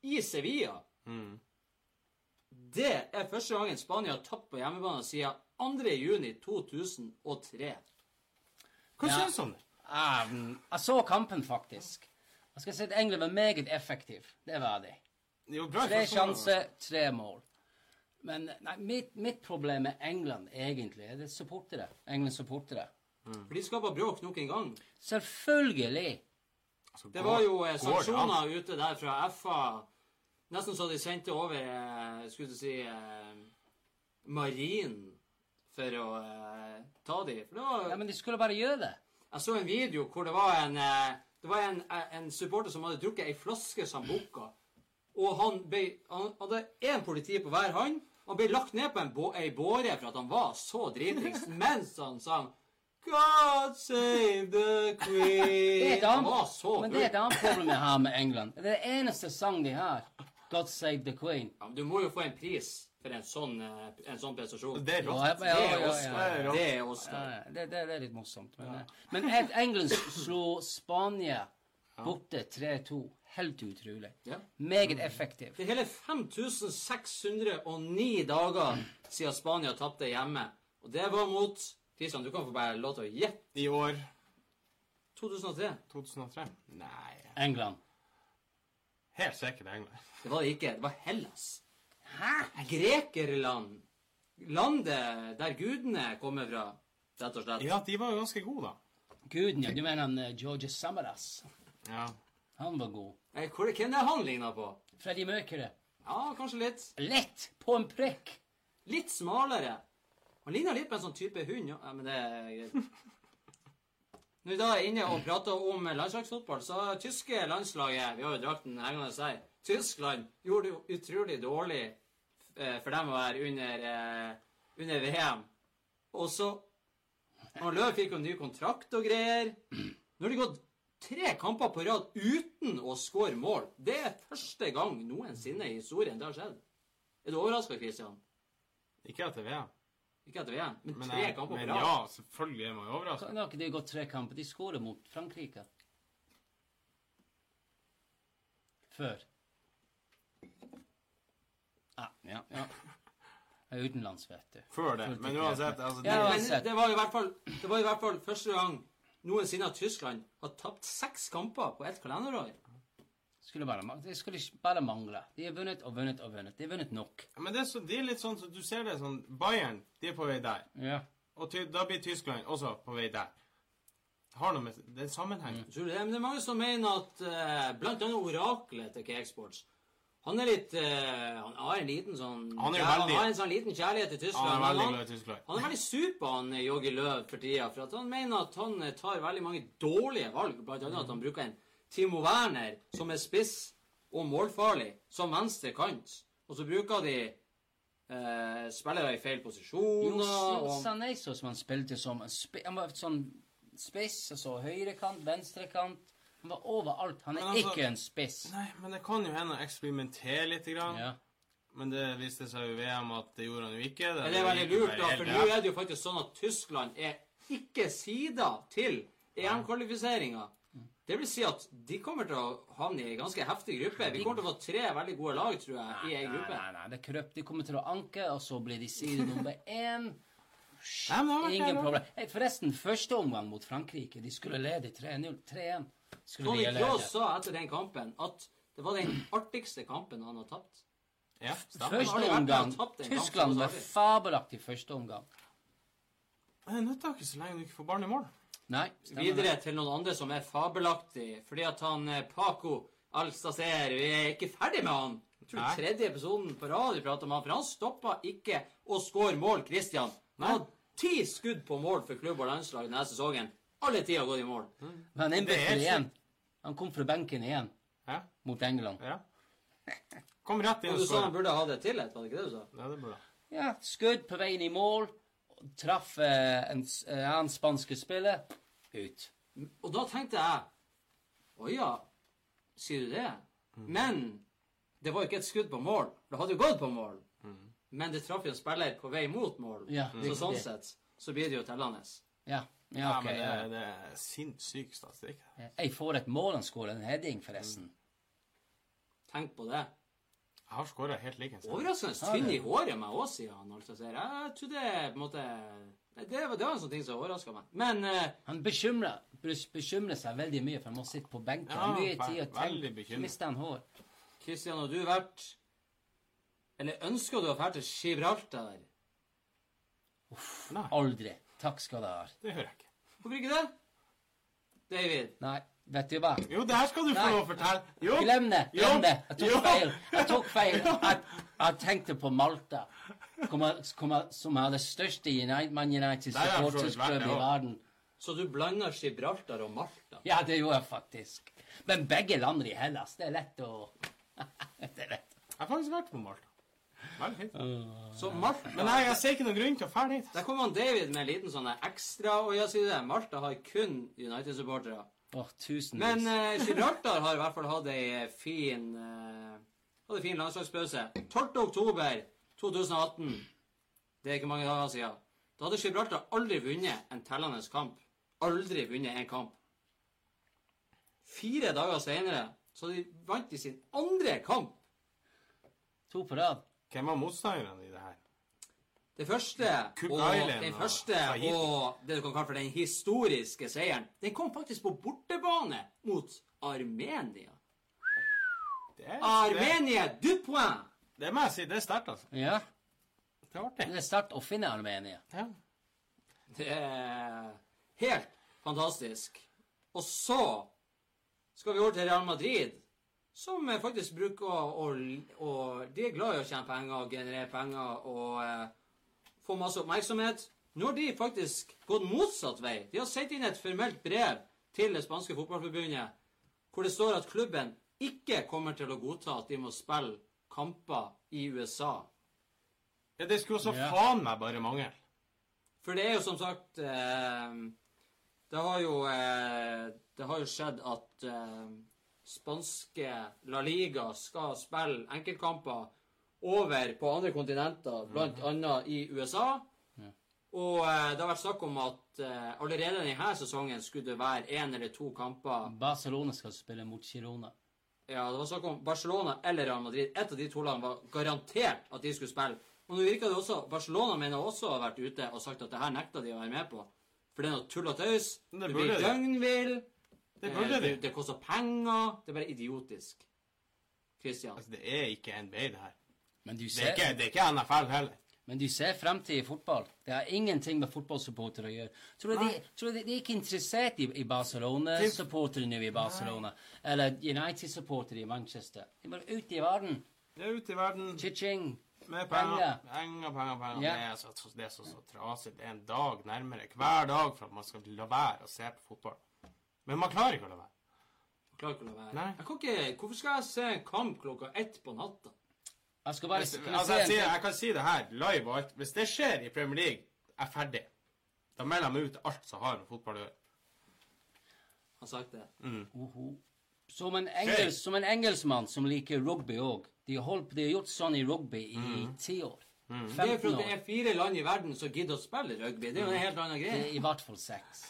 i Sevilla. Det er første gangen Spania har tapt på hjemmebane siden 2. juni 2003. Hva Ja. syns du om det? Ah, mm, jeg så kampen, faktisk. Jeg skal si at England var meget effektiv. Det var de. Tre første sjanser, tre mål. Men nei, mitt, mitt problem med England, egentlig, er det supportere. Englands supportere. For de skaper bråk nok en gang. Selvfølgelig. Altså, Det var jo eh, går sanksjoner an? ute der fra FA. Nesten så de sendte over eh, skulle du si eh, Marinen for å eh, ta de. For det var, Ja, Men de skulle bare gjøre det. Jeg så en video hvor det var en, eh, Det var en, en supporter som hadde drukket ei flaske Sambuca. Og han, ble, han hadde én politi på hver hånd. Han ble lagt ned på en ei båre for at han var så dritings mens han sang God save the Det er queen. annet, men det er et annet problem jeg har med England. Det er den eneste sangen de har. God save the queen. Ja, men du må jo få en pris for en sånn, eh, en sånn prestasjon. Det er Ja, rått. ja, ja, Det er ja, Oscar. Det er Oscar. ja, det, det, det er litt morsomt. Men, eh, men England slo Spania borte 3-2. Helt utrolig. Ja. Meget effektiv. Det er hele 5609 dager siden Spania tapte hjemme. Og det var mot Kristian, du kan få bare lov til å gjette. I år 2003. 2003? Nei England. Helt sikkert England. Det var det ikke. Det var Hellas. Hæ? Grekerland. Landet der gudene kommer fra, rett og slett. Ja, de var jo ganske gode, da. Guden, ja. Du mener han eh, George Samaras. Ja. Han var god. Eh, hvor- Hvem er han ligna på? Freddie Mercury. Ja, kanskje litt. Lett på en prikk. Litt smalere. Han ligner litt på en sånn type hund. Ja, men det er greit. Når vi da er inne og prater om landslagsfotball, så tyske landslaget Vi har jo drakten hengende her. Tyskland gjorde det utrolig dårlig eh, for dem å være under, eh, under VM. Og så han Løv fikk jo ny kontrakt og greier. Nå har de gått tre kamper på rad uten å skåre mål. Det er første gang noensinne i historien det har skjedd. Er du overraska, Christian? Ikke etter VM. Ikke etter VM, men, Men, tre kamper men på rad. ja, selvfølgelig er man jo overrasket. Kan har ikke de gått tre kamper? De skårer mot Frankrike. Før. Ah, ja, ja. Jeg er utenlands, vet du. Før det. Men uansett, altså Ja, det. Det var i hvert fall, det var i hvert fall første gang noensinne at Tyskland har tapt seks kamper på ett kalenderår. Skulle bare, det skulle bare mangle. De har vunnet og vunnet og vunnet. De har vunnet nok. Men det er, så, de er litt sånn så Du ser det sånn Bayern, de er på vei der. Ja. Og ty, da blir Tyskland også på vei der. Har noe med Det er mm. Tror du det? Men det er mange som mener at uh, blant annet oraklet til Cakesports Han er litt uh, Han har en liten sånn Han er jo ja, veldig- har en sånn liten kjærlighet til Tyskland. Han er veldig han, glad i Tyskland. han er veldig sur på han eh, Joggi Løv for tida. For at han mener at han tar veldig mange dårlige valg. Blant annet at han bruker en Timo Werner som er spiss og målfarlig, som venstre kant. Og så bruker de eh, spillere i feil posisjoner. jo, og, Sané så som han spilte som sp Han var sånn spiss, altså høyrekant, venstrekant. Han var overalt. Han er altså- ikke en spiss. Nei, men det kan jo hende å eksperimentere litt. Grann. Ja. Men det viste seg jo i VM at det gjorde han jo ikke. Men det er veldig lurt, da, for nå er det jo faktisk sånn at Tyskland er ikke sida til EM-kvalifiseringa. Det vil si at de kommer til å havne i en ganske heftig gruppe. Vi kommer til å få tre veldig gode lag, tror jeg, i ei gruppe. nei, nei, nei, det er krøp. De kommer til å anke, og så blir de side nummer én. Nei, Ingen problem. Hey, forresten, første omgang mot Frankrike, de skulle lede 3-0. 3-1. Skulle Tony Cross sa etter den kampen at det var den artigste kampen han har tapt. Ja, Første omgang. Tyskland var fabelaktig første omgang. Det nytter ikke så lenge du ikke får barn i mål. Nei, stemmer Videre til noen andre som er fabelaktig, fordi at han eh, Paco Alstacer Vi er ikke ferdig med han. Jeg tror Nei. tredje episoden på rad vi prater om han, for han stoppa ikke å score mål, Christian. Han hadde ti skudd på mål for klubb og landslag denne sesongen. Alle ti har gått i mål. Men han Det er innbytter igjen. Han kom fra benken igjen Hæ? mot England. ja. Kom rett inn Og og du sa han burde ha det tillit, var det ikke det du sa? Ja, det burde. Ja, skudd på veien i mål. Traff eh, en eh, spanske spiller. Ut. Og da tenkte jeg Å ja, sier du det? Men det var jo ikke et skudd på mål. Det hadde jo gått på mål. Men det traff jo en spiller på vei mot mål. Ja, så sånn sett så blir det jo tellende. Ja, ja, Ja, men det, ja. det er sinnssyk statistikk. Jeg får et mål han skårer, en heading, forresten. Tenk på det. Jeg har skåra helt likens. Overraskende Ja, tynn i håret med òg, sier han. Altså, jeg trodde på en måte det, det, var, det var en sånn ting som overraska meg. Men uh, Han bekymrer, bekymrer seg veldig mye, for han må sitte på benken. Ja, mye tid å tenke. Mister han hår? Kristian, har du vært Eller ønsker du å dra til Gibraltar? Nei, Aldri. Takk skal du ha. det hører jeg ikke. Hvorfor ikke det? David? Nei, vet du hva? Jo, det her skal du få lov å fortelle. Jo. Glem det. Glem det. Jeg tok Jo. feil. Jeg tok feil. Jeg, jeg tenkte på Malta, som er- som har det største United, Man United supportersklubb i verden. Så du blander Gibraltar og Malta? Ja, det gjorde jeg faktisk. Men begge lander i Hellas, det er lett å Det er lett. Jeg har faktisk vært på Malta. Veldig fint. Så Malta Men nei, jeg ser ikke noen grunn til å dra dit. Der kom han David med en liten sånn ekstra Og jeg sier det, Malta har kun United-supportere. Tusenvis. Men eh, Gibraltar har i hvert fall hatt ei fin eh, Hadde fin landslagspause. 12. oktober 2018. Det er ikke mange dager siden. Da hadde Gibraltar aldri vunnet en tellende kamp. Aldri vunnet en kamp. Fire dager senere så de vant de sin andre kamp. To på rad. Hvem var motstanderne i det her? Det første, og, Island den første og det du kan kalle for den historiske seieren, den kom faktisk på bortebane mot Armenia. Det er, Armenia du point! det må jeg si, det er sterkt, altså. Ja. Det er artig. Det er sterkt å finne Armenia. Ja. Det er helt fantastisk. Og så skal vi over til Real Madrid, som eh, faktisk bruker å, å, å De er glad i å tjene penger og generere penger og eh, få masse oppmerksomhet. Nå har de faktisk gått motsatt vei. De har sendt inn et formelt brev til det spanske fotballforbundet hvor det står at klubben ikke kommer til å godta at de må spille kamper i USA. ja, det skulle også Ja. faen meg bare mangle. For det er jo som sagt eh, Det har jo eh, Det har jo skjedd at eh, spanske La Liga skal spille enkeltkamper over på andre kontinenter, blant annet i USA. Og eh, det har vært snakk om at eh, allerede denne sesongen skulle det være én eller to kamper Barcelona skal spille mot Girona. Ja, det var snakk om Barcelona eller Real Madrid. Et av de to landene var garantert at de skulle spille. Og nå virker det også Barcelona mener også har vært ute og sagt at det her nekta de å være med på. For det er noe tull og tøys. Det det blir døgnvill. Det eh. Det, det koster penger. Det er bare idiotisk. Christian. Altså, det er ikke NBA, det her. Men du Det er ikke, det er ikke NFL heller. men du ser fremtid i fotball. Det har ingenting med fotballsupportere å gjøre. Tror du de, tror du de, de er ikke interessert i, i Barcelona-supportere nå i Barcelona? Eller United-supportere i Manchester? De må ut i verden. Det er ute i verden Chiching. med penger. penger. Penger, penger, penger. Ja. Det er så, det er så, så trasig. Det er en dag nærmere hver dag for at man skal la være å se på fotball. Men man klarer ikke å la være. Man klarer ikke å la være. Nei. Jeg kan ikke, hvorfor skal jeg se en kamp klokka ett på natta? Jeg skal bare kan jeg altså, jeg, jeg kan si det her live og alt. Hvis det skjer i Premier League, er jeg ferdig. Da melder jeg meg ut alt som har med fotball å gjøre. Han sagt det. -huh. Som en, engels, som en engelskmann som liker rugby òg. De, har de har gjort sånn i rugby i ti år. Det er 15 for at det er fire land i verden som gidder å spille rugby. Det er jo en helt annen Det greie. er I hvert fall seks.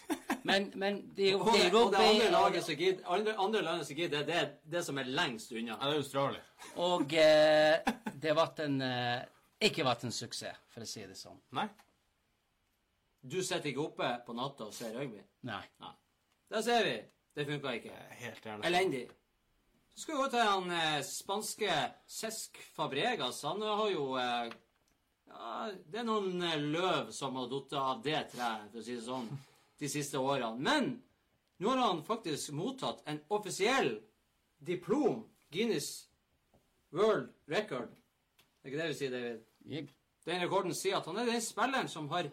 Men, men det er jo Og det og det andre laget som gidder, andre, andre landet som gidder, det er det som er lengst unna. Ja, det er Australia. Og eh, det har en eh, ikke vært en suksess, for å si det sånn. Nei. Du sitter ikke oppe på natta og ser rugby. Nei. Nei. Der ser vi. Det funka ikke. Helt gjerne. Elendig. Så skal vi gå til han eh, spanske Cesc Fabregas. Han har jo eh, Det er noen eh, løv som har falt av det treet, for å si det sånn, de siste årene. Men nå har han faktisk mottatt en offisiell diplom, Guinness World Record. Det er ikke det vi sier, David? Yep. Den rekorden sier at han er den spilleren som har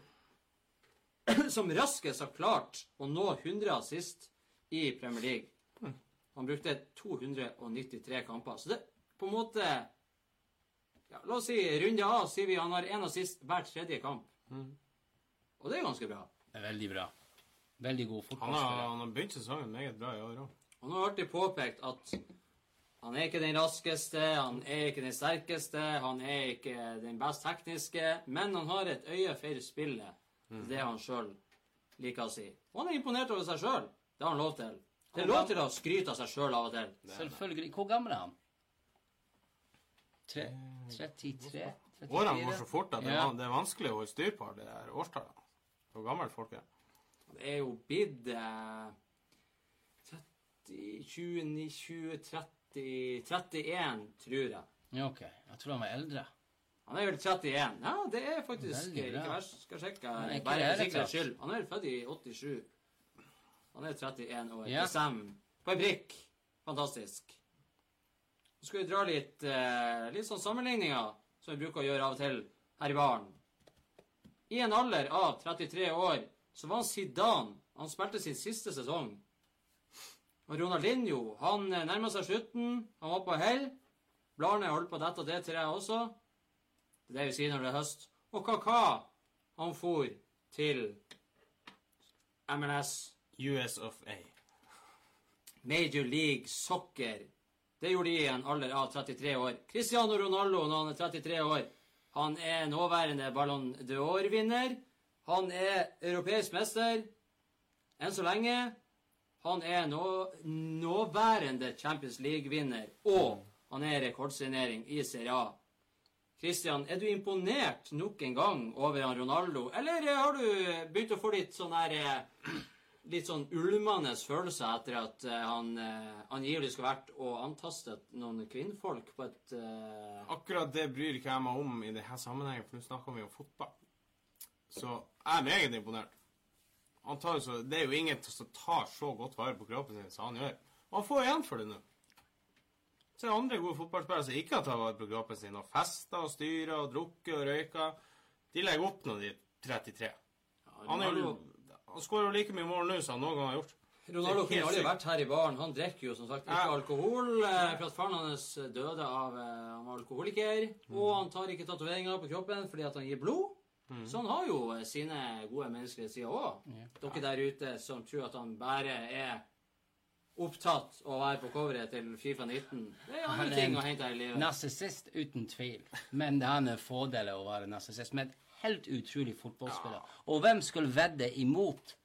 som raskest har klart å nå 100 assist i Premier League. Han brukte 293 kamper. Så det på en måte ja, La oss si runde A sier vi han har én assist hver tredje kamp. Og det er ganske bra. Det er veldig bra. Veldig god Han har, fotballspiller. han har begynt sesongen meget bra i år òg. Han har alltid påpekt at han er ikke den raskeste, han er ikke den sterkeste, han er ikke den best tekniske, men han har et øye for spillet. Det er han sjøl liker å si. Og han er imponert over seg sjøl. Det har han lov til. Det er lov til å skryte av seg sjøl av og til. Selvfølgelig. Hvor gammel er han? Tre, 33? Årene går så fort at det, Ja. det er vanskelig å holde styr på det der årstallene. Hvor gammelt folk er. Det er jo blitt eh, 30, 29, 20, 30 31, tror jeg. Ja, OK. Jeg tror han var eldre. Han er vel 31. Ja, det er faktisk ikke verst. Skal sjekke. Bare for sikkerhets skyld. Han er vel født i 87. Han er 31 år. Ja. Stemmer. På en prikk. Fantastisk. Så skal vi dra litt, eh, litt sånn sammenligninger, som vi bruker å gjøre av og til her i baren. I en alder av 33 år så var han Zidane Han spilte sin siste sesong Og Ronaldinho han nærma nærmer seg slutten. Han var på hell. Bladene holdt på dette og det treet også. Det er det vi sier når det er høst. Og Kaka, han for til MLS, US of A. Major League Soccer. Det gjorde de i en alder av 33 år. Cristiano Ronaldo, når han er 33 år, han er nåværende Ballon d'Or-vinner. Han er europeisk mester enn så lenge. Han er nå, nåværende Champions League-vinner, og han er rekordsignering i Serie A. Christian, er du imponert nok en gang over han Ronaldo, eller har du begynt å få litt sånn her eh, Litt sånn ulmende følelse etter at eh, han eh, angivelig skal vært og antastet noen kvinnfolk på et eh, Akkurat det bryr ikke jeg meg om i denne sammenhengen, for nå snakker vi om fotball. Så jeg er meget imponert. Så, det er jo ingen som tar så godt vare på kroppen sin som han gjør. Og han får igjen for det nå. Så er det andre gode fotballspillere som ikke har tatt vare på kroppen sin, og fester og styrer og drukket og røyker. De legger opp når de er 33. Han, er jo, han skårer jo like mye mål nå som han noen gang har gjort. Ronaldo Det kunne aldri vært her i baren. Han drikker jo som sagt ikke Ja. alkohol. eh, For at faren hans døde av eh, Han var alkoholiker. Og han tar ikke tatoveringer på kroppen fordi at han gir blod. Så han har jo eh, sine gode menneskelige sider òg. Dere der ute som tror at han bare er opptatt av å være på coveret til Fifa 19. Det er Han andre ting å hente her i livet. Narsissist uten tvil. Men det er en fordel å være narsissist. Men helt utrolig fotballspiller. Og hvem skulle vedde imot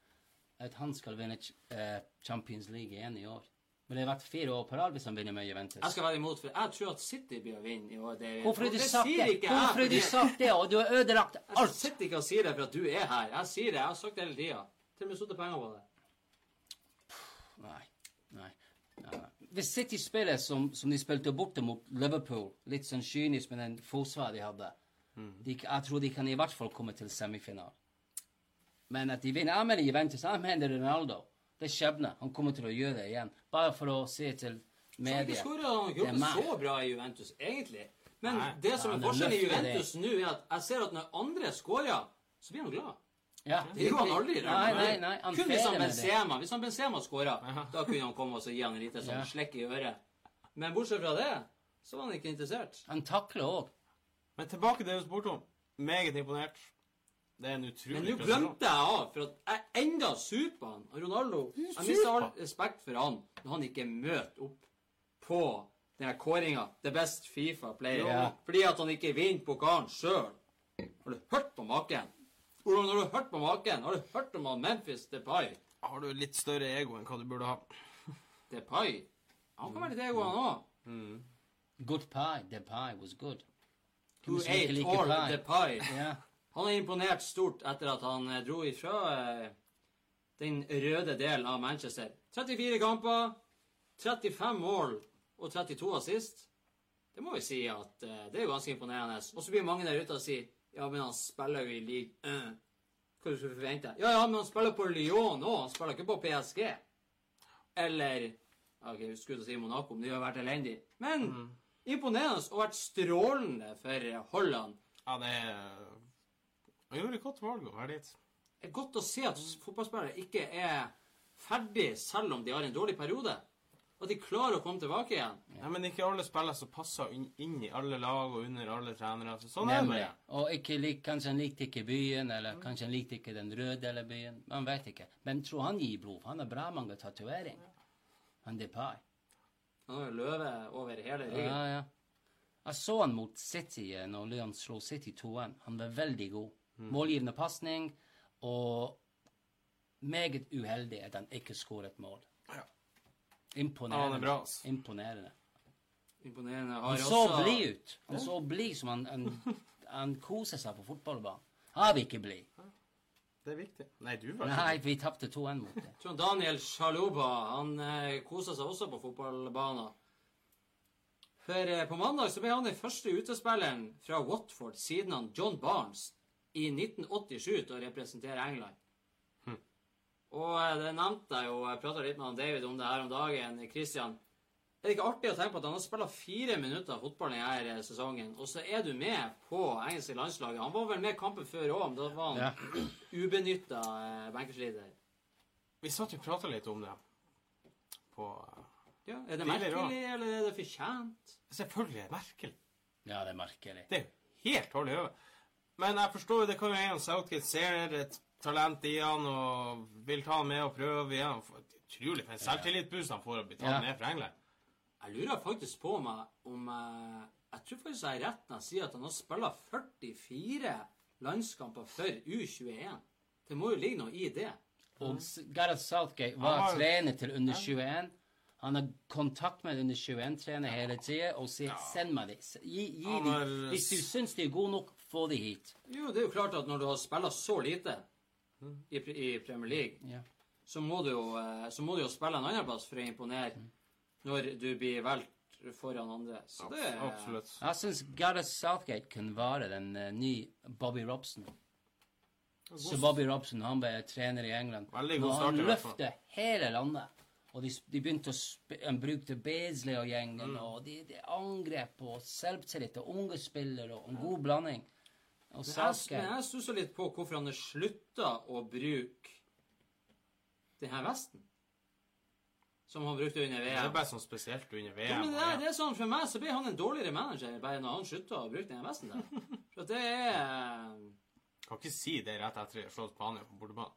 at han skal vinne eh, Champions League igjen i år? Men det har vært fire år på rad hvis han vinner med Juventus. Jeg skal være imot, for jeg tror at City blir å vinne i år. Det, Hvorfor har du sagt det? ikke Hvorfor har du sagt det? Og du har ødelagt alt. Jeg sitter ikke og sier det for at du er her. Jeg sier det. Jeg har sagt det hele tida. Til og med satt penger på det. Nei. Hvis City spiller som, som de spilte borte mot Liverpool, litt sånn kynisk med den forsvaret de hadde de, Jeg tror de kan i hvert fall komme til semifinalen. Men at de vinner Jeg mener Juventus. Jeg mener Ronaldo. Det er skjebne. Han kommer til å gjøre det igjen. Bare for å se til Han Så ikke media. han har Det så bra i Juventus, egentlig. Men Nei. det som er forskjellen i. Juventus nå, er at jeg ser at når andre scorer, så blir han glad. Ja, Det gjorde han aldri. Nei, nei, nei. Han Kun hvis han. Benzema Hvis han Benzema skåra, da kunne han komme og så gi han en liten sånn Ja. slekk i øret. Men bortsett fra det, så var han ikke interessert. Han takler òg. Men tilbake til det du spurte om. Meget imponert. Det er en utrolig Men nå glemte jeg av, for at jeg enda sur på han. Ronaldo Jeg mister all respekt for han når han ikke møter opp på den her kåringa. The best Fifa-player. Ja. Fordi at han ikke vinner pokalen sjøl. Har du hørt på maken? Hvordan har du hørt på maken? Har du hørt om han Memphis Depay? Har du litt større ego enn hva du burde ha? Depay? Han kan være litt ego, han òg. Good pie. DePay pie was good. Who ate like all pie? Depay? Yeah. Han har imponert stort etter at han eh, dro ifra eh, den røde delen av Manchester. 34 kamper, 35 mål og 32 assist. Det må vi si at eh, det er jo ganske imponerende. Og så blir mange der ute og sier ja, men han spiller jo i league uh. Hva du skulle forvente? Ja, ja, men han spiller på Lyon òg. Han spiller ikke på PSG. Eller Ok, jeg skulle si Monaco, men det har vært elendig. Men imponerende og vært strålende for Holland. Ja, det Han gjorde et godt valg å være dit. Det er godt å se at fotballspillere ikke er ferdig selv om de har en dårlig periode. At de klarer å komme tilbake igjen. Ja, men ikke alle spillere som passer inn, inn i alle lag og under alle trenere. Så sånn er det Og ikke lik, kanskje han likte ikke byen, eller kanskje han likte ikke den røde eller byen. Man vet ikke. Men tror han gir blod. Han har bra mange tatoveringer. Han Depay. Han har løve over hele ryggen. Ja, ja. Jeg så han mot City eh, når Leon slo City 2-1. Han var veldig god. Målgivende pasning, og meget uheldig at han ikke skåret mål. Imponerende. Han er bra, altså. Imponerende. Imponerende. Han så blid ut. Han så blid som han, han, han koser seg på fotballbanen. Har vi ikke blid? Det er viktig. Nei, du var Nei, vi tapte 2-1 mot det. Tror Daniel Sjaluba han eh, kosa seg også på fotballbanen. For eh, på mandag så ble han den første utespilleren fra Watford siden han John Barnes i 1987 til å representere England. Og eh, det nevnte jeg jo, jeg prata litt med han David om det her om dagen. Christian, er det ikke artig å tenke på at han har spilt fire minutter fotball denne sesongen, og så er du med på engelske landslaget? Han var vel med kampen før òg, men da var han Ja. ubenytta eh. Vi satt og prata litt om det. på Ja, Er det merkelig, eller er det fortjent? Selvfølgelig er det merkelig. Ja, det er merkelig. Det er jo helt hold i. Men jeg forstår jo det kan jo en Southgate ser et talent i han og vil ta han med og prøve igjen. Utrolig for en selvtillitsboost han får å bli tatt Ja. med fra England. Jeg lurer faktisk på meg om jeg Jeg tror faktisk jeg har rett når jeg sier at han har spilt 44 landskamper for U21. Det må jo ligge noe i det. Og Gareth Southgate var har- trener til under 21. Han har kontakt med under 21-trener hele tida og sier 'send meg de'. Gi, gi har... de. Hvis du syns de er gode nok, få de hit. Jo, det er jo klart at når du har spilt så lite i, i Premier League, Ja. så må du jo, eh, så må du jo spille en annen plass for å imponere når du blir valgt foran andre. Så det er Absolutt. Jeg syns Gareth Southgate kunne være den uh, nye Bobby Robson. Så Bobby Robson han ble trener i England. Veldig god start han løfter hele landet. Og de, de begynte å brukte Beasley og gjengen, Mm. og de, de angrep og selvtillit og unge spillere og en god blanding. Men jeg, men jeg stusser litt på hvorfor han har slutta å bruke denne vesten. Som han brukte under VM. Det er bare sånn spesielt under VM. Ja, men det, er, det er sånn, For meg så ble han en dårligere manager bare når han slutta å bruke denne vesten. der. For at det er Kan ikke si det rett etter slått Spania på bortebane.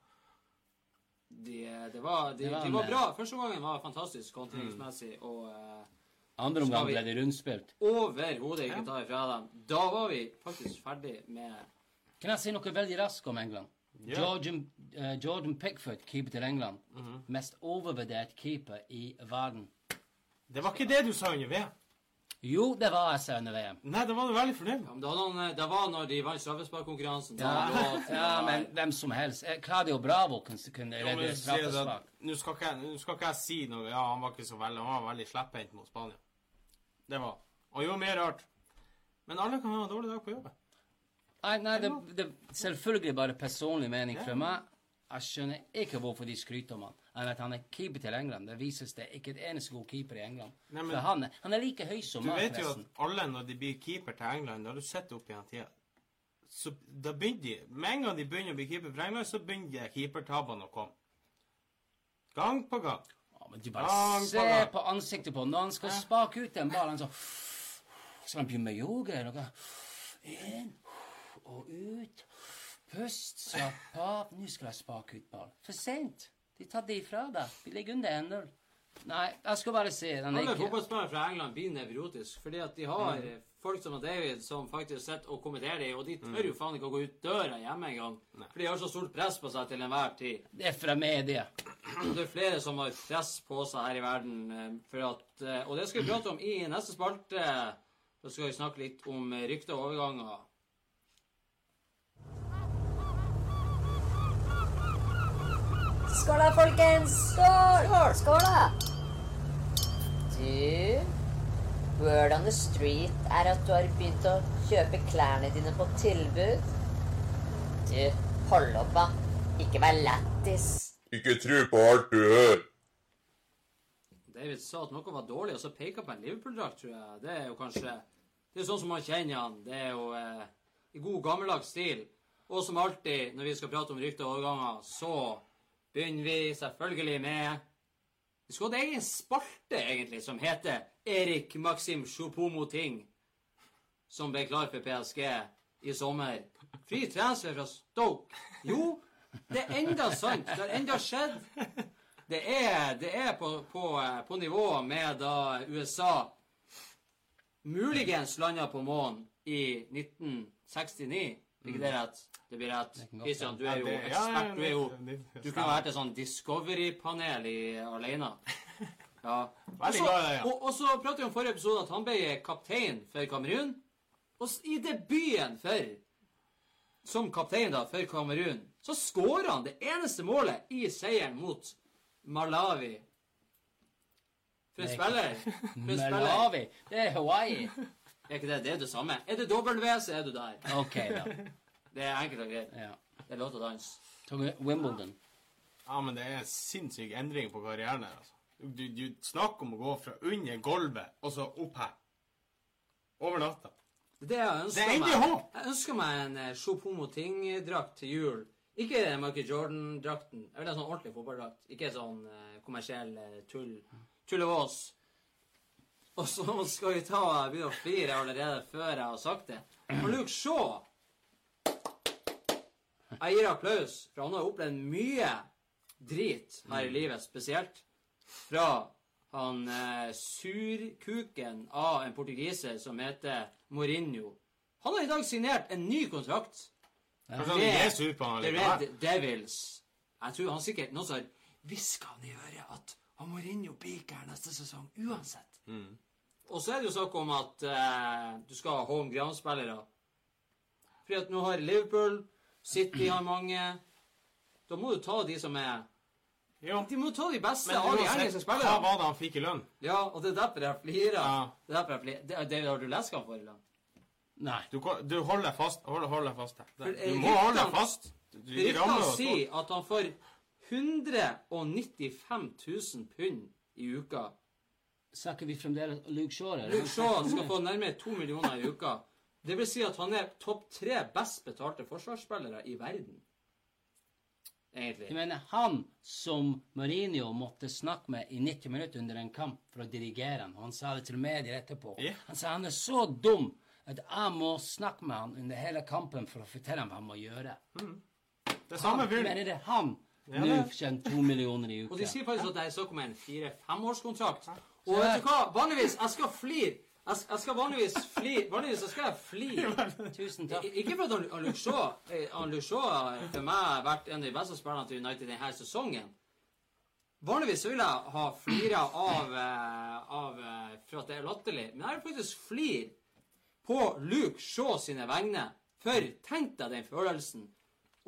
de, det var, de, Det var de var bra. Første gangen var fantastisk kontringsmessig. Og eh, Andre omgang ble det rundspilt. overhodet ikke ta ifra dem. Da var vi faktisk ferdig med Kan jeg si noe veldig raskt om England? Yeah. Jordan, uh, Jordan Pickford, keeper til England. Mhm. Mest overvurdert keeper i verden. Det var ikke det du sa under VM. Jo, det var jeg sa under VM. Nei, det var du veldig fornøyd ja, det, var noen, det var når de vant straffesparkkonkurransen. Ja, ja men hvem som helst. Eh, Claudio Bravo kunne, kunne redde straffespark. Nå skal ikke jeg si noe Ja, han var ikke så veldig Han var veldig slepphendt mot Spania. Det var Og jo mer rart. Men alle kan ha en dårlig dag på jobben. Nei, nei det, det selvfølgelig bare personlig mening fra meg. Jeg skjønner ikke hvorfor de skryter om han. Enn at han er keeper til England. Det vises det ikke et eneste god keeper i England. Nei, men- For han, er- han er like høy som Du meg, vet jo at alle, når de blir keeper til England, har du sett opp igjen tida Så da begynner de Med en gang de begynner å bli keeper for England, så begynner keepertabbene å komme. Gang på gang. Men du bare på se på ansiktet på. Når han skal spake ut den ballen, så skal han begynne med yoga eller noe. Inn og ut. Pust, slapp av. Nå skal jeg spake ut ballen. For sent. De tar det ifra deg. De ligger under 1-0. Nei, jeg skal bare si den Alle fotballspillere fra England blir nevrotiske fordi at de har eh, folk som David som faktisk sitter og kommenterer det, og de tør jo faen ikke å gå ut døra hjemme engang. For de har så stort press på seg til enhver tid. Det er fra media. Det er flere som har press på seg her i verden. eh, For at, eh, og det skal vi prate om i neste spalte. Da skal vi snakke litt om rykter og overganger. Skål da, folkens! Skål! Skål, da! Du, word on the street er at du har begynt å kjøpe klærne dine på tilbud. Du, hold opp, da. Ikke vær lættis. Ikke tro på alt du hører. David sa at noe var dårlig, og så peka på en Liverpool-drakt, tror jeg. Det er jo kanskje Det er sånn som man kjenner han. Det er jo eh, i god gammeldags stil. Og som alltid når vi skal prate om rykter og overganger, så begynner vi selvfølgelig med Vi skulle hatt egen spalte, egentlig, som heter Erik Maxim Sjopomo-ting, som ble klar for PSG i sommer. Fri transfer fra Stoke. Jo, det er enda sant. Det har enda skjedd. Det er, det er på, på, på nivå med da USA muligens landa på månen i 1969. Ikke det rett? Det blir rett. kan Christian, du er jo ekspert. Du er jo Du kunne vært et sånn Discovery-panel alene. Ja. Veldig glad i det, ja. Og, og så pratet vi om forrige episode at han ble kaptein for Kamerun. Og i debuten for som kaptein da, for Kamerun, så skårer han det eneste målet i seieren mot Malawi. For en spiller. For en spiller. Malawi. Det er Hawaii. Er ikke det? Det er det samme. Er det W, så er du der. OK, da. Det er enkelt og greit. Ja. Det er lov til å danse. Tok Wimbledon. Ja, men det er en sinnssyk endring på karrieren her, altså. Du, du snakker om å gå fra under gulvet og så opp her. Over natta. Det er jeg ønsker Det endelig meg. håp. Jeg ønsker meg en eh, Choupo-Moting-drakt til jul Ikke Michael Jordan-drakten. Jeg vil ha sånn ordentlig fotballdrakt. Ikke sånn eh, kommersiell eh, tull. Tullevås. Og så skal vi ta begynne å flire allerede før jeg har sagt det. Og Luke Shaw Jeg gir applaus, for han har opplevd mye drit her i livet, spesielt fra han eh, surkuken av en portugiser som heter Mourinho. Han har i dag signert en ny kontrakt. The likevel. Red Devils. Jeg tror han sikkert noen som har hviska han i øret at han Mourinho blir ikke her neste sesong uansett. Mm. Og så er det jo snakk om at eh, du skal ha home ground-spillere. Fordi at nå har Liverpool, City har mange. Da må du ta de som er Jo. De må ta de beste av de engelske spillerne. hva var det han fikk i lønn? Ja, og det er derfor jeg flirer. Ja. Det er derfor jeg flirer. Det, det, har du lest hva han får i lønn? Nei. Du, du holder fast Hold, hold deg fast her. For, Du eh, må holde deg fast. Ryktene sier at han får 195 000 pund i uka. Snakker vi fremdeles Luke Shaw? eller? Luke Shaw skal få nærmere 2 millioner i uka. Det vil si at han er topp tre best betalte forsvarsspillere i verden. Jeg Egentlig. mener, han som Mourinho måtte snakke med i 90 minutter under en kamp for å dirigere han, han sa det til medier etterpå Yeah. Han sa han er så dum at jeg må snakke med han under hele kampen for å fortelle ham hva han må gjøre. Det er samme Han, Men mener det han Ja, nå det- tjener to millioner i uka. Og de sier faktisk at det er snakk om en fire-femårskontrakt. Og vet du hva? Vanligvis Jeg skal flire. Jeg, jeg skal vanligvis flire Vanligvis så skal jeg flire. Tusen takk. I- Ikke for at Luke Shaw eh, har for meg har vært en av de beste spillerne til United denne sesongen. Vanligvis vil jeg ha flira av, eh, av eh, for at det er latterlig. Men jeg vil faktisk flire på Luke Shaw sine vegne. For tenk deg den følelsen.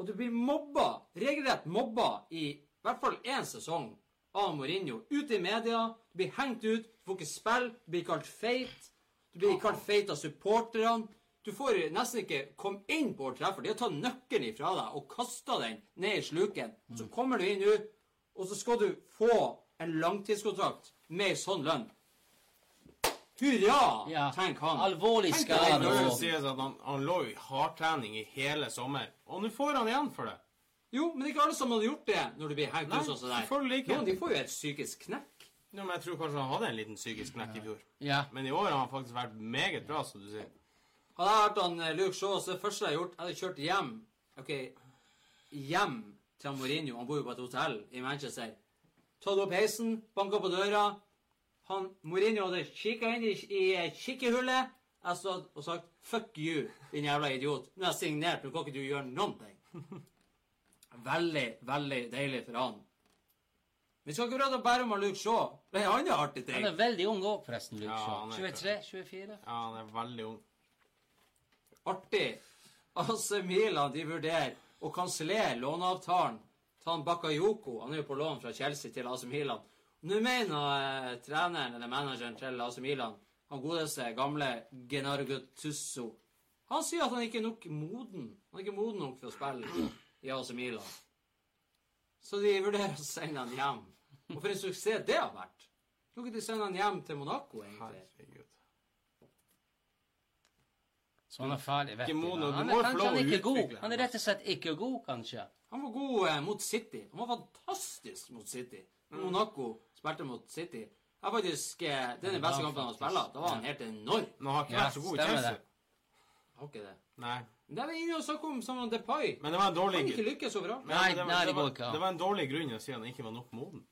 Og du blir mobba, regelrett mobba, i hvert fall én sesong av Mourinho. Ute i media, du blir hengt ut, du får ikke spille, du blir kalt feit. Du blir kalt feit av supporterne. Du får nesten ikke komme inn på Old Trafford. De har tatt nøkkelen ifra deg og kasta den ned i sluken. Så kommer du inn nå, og så skal du få en langtidskontrakt med sånn lønn. Hurra, Ja. Tenk han. Alvorlig skade. sies at han, han lå jo i hardtrening i hele sommer. Og nå får han igjen for det. Jo, men ikke alle som hadde gjort det når du blir hengt ut sånn som ikke. Noen de får jo et psykisk knekk. Ja, men jeg tror kanskje han hadde en liten psykisk knekk i fjor. Ja. Men i år har han faktisk vært meget bra, som du sier. Hadde jeg vært han eh, Luke Shaw, så det første jeg hadde gjort, jeg hadde kjørt hjem Ok, hjem til Mourinho. Han bor jo på et hotell i Manchester. Tatt opp heisen, banka på døra. Han Mourinho hadde kikka inn i, i eh, kikkehullet. Jeg stod og sagt 'fuck you, din jævla idiot'. Nå har jeg signert, nå kan ikke du gjøre noen ting. Veldig, veldig deilig for han. Vi skal ikke prate bare om Luke Shaw. Det er en annen artig ting. Han er veldig ung òg, forresten. Luke Ja, Shaw. er 23-24? Ja, han er veldig ung. artig. AC Milan de vurderer å kansellere låneavtalen til han Bakayoko. Han er jo på lån fra Chelsea til AC Milan. Nå mener eh, treneren eller manageren til AC Milan, han godeste gamle Genargo Tusso Han sier at han ikke er nok moden. Han er ikke moden nok for å spille i AC Milan. Så de vurderer å sende han hjem. Og for en suksess det har vært. Tror ikke de sende han hjem til Monaco, egentlig? Herregud. Så han er ferdig du. mono, Han er kanskje han er ikke god. Han er rett og slett ikke god, kanskje. Han var god eh, mot City. Han var fantastisk mot City. Monaco spilte mot City. Jeg faktisk, eh, Det er den beste kampen han har spilt. Da var han helt enorm. Men han har ikke vært så god i Chelsea. det. Har ikke det. Nei. Det er inne og snakker om som Depay. Men det var en dårlig Han ikke lykkes overalt. Men Nei, det var, nei, det det, var, det var en dårlig grunn å si at han ikke var nok moden.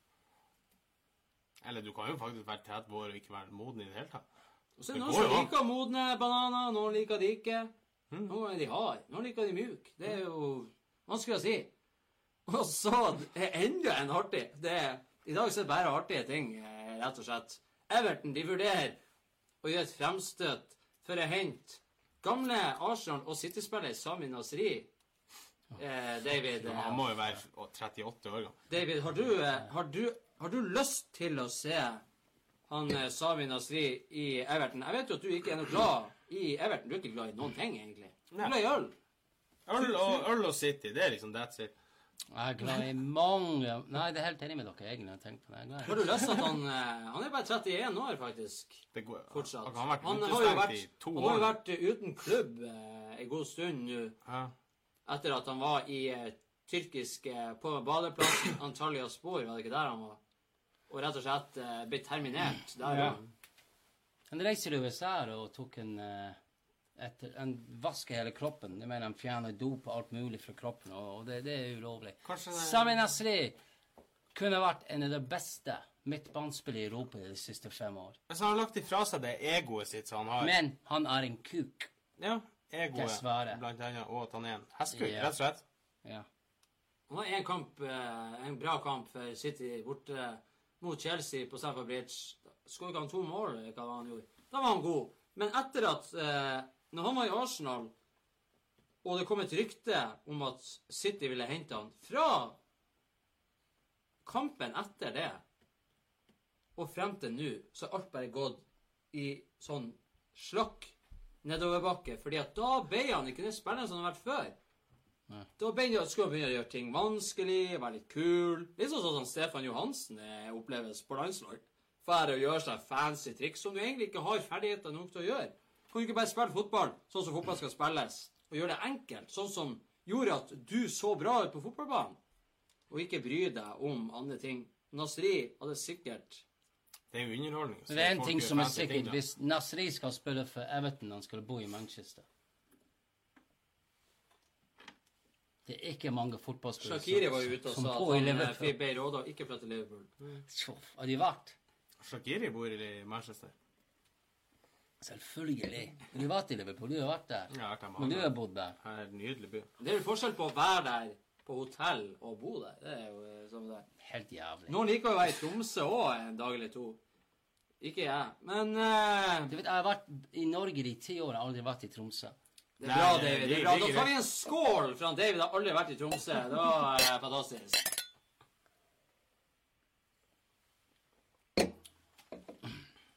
Eller du kan jo faktisk være 30 år og ikke være moden i det hele tatt. Og så er det noen som jo liker modne bananer, noen liker de ikke. Mm. Noen er de hard, noen liker de mjuk. Det er jo vanskelig å si. Og så er enda en artig det I dag så er det bare artige ting, eh, rett og slett. Everton de vurderer å gjøre et fremstøt for å hente gamle Arsenal- og City-spiller Sami Nasri. Eh, David, eh, Han må jo være 38 år gammel. David, har du, eh, har du, har du lyst til å se han eh, Sami Nasri i Everton? Jeg vet jo at du ikke er noe glad i Everton. Du er ikke glad i noen ting, egentlig. Du er glad i øl. Øl og, øl og City, det er liksom that's it. Jeg er glad i mange Nei, det er helt enig med dere, egentlig. jeg tenker på det. Jeg er glad i- Har du lyst til at han eh, Han er bare 31 år, faktisk. det går, Fortsatt. Han har vært Han har jo utestengt vært, i to han har jo vært eh, uten klubb eh, en god stund nå. Ja. Etter at han var i eh, tyrkiske på badeplassen Antalya Spor, var det ikke der han var? Og rett og slett eh, ble terminert der. Ja. Ja. Han reiser til USA og tok en eh, etter, Han vasker hele kroppen. Jeg mener Han fjerner dop og alt mulig fra kroppen, og, og det, det er ulovlig. Det- Sami Nasri kunne vært en av de beste midtbanespillere i Europa de siste fem år. Men så har han lagt ifra seg det egoet sitt som han har. Men han er en kuk. ja, egoet, Dessverre. blant annet, og at han er en hestkuk, Ja. rett og slett. Ja. Han har en kamp, eh, en bra kamp for City borte mot Chelsea på Stafford Bridge. Skåret ikke han to mål, hva var han gjorde? Da var han god. Men etter at eh, Når han var i Arsenal, og det kom et rykte om at City ville hente han Fra kampen etter det og frem til nå, så har alt bare gått i sånn slakk nedoverbakke. fordi at da ble han ikke den spilleren som han har vært før. Da begynner, skulle han begynne å gjøre ting vanskelig, være litt kul. Litt sånn som Stefan Johansen eh, oppleves på landslag. Fære å gjøre seg fancy triks som du egentlig ikke har ferdigheter nok til å gjøre. Kan du ikke bare spille fotball sånn som fotball skal spilles, og gjøre det enkelt, sånn som gjorde at du så bra ut på fotballbanen, og ikke bry deg om andre ting. Nasri hadde sikkert Det er jo underholdning. Men det er en ting som er sikkert. ting. Hvis Nasri skal spille for Everton, han skal bo i Manchester Det er ikke mange fotballspillere Shakiri var jo ute og sa at han fikk ble råda ikke flytte til Liverpool. Mm. Har de vært? Shakiri bor i Manchester. Selvfølgelig. Du Har vært i Liverpool? Du har vært der. Jeg har vært der Men du har bodd der. Det er en nydelig by. Det er jo forskjell på å være der på hotell og bo der. Det er jo eh, som det er. Helt jævlig. Noen liker å være i Tromsø òg en dag eller to. Ikke jeg. Men uh... Du vet, Jeg har vært i Norge de ti år, jeg har aldri vært i Tromsø. det er bra, David. Det er bra. Da tar vi en skål for David har aldri vært i Tromsø. Det var uh, fantastisk.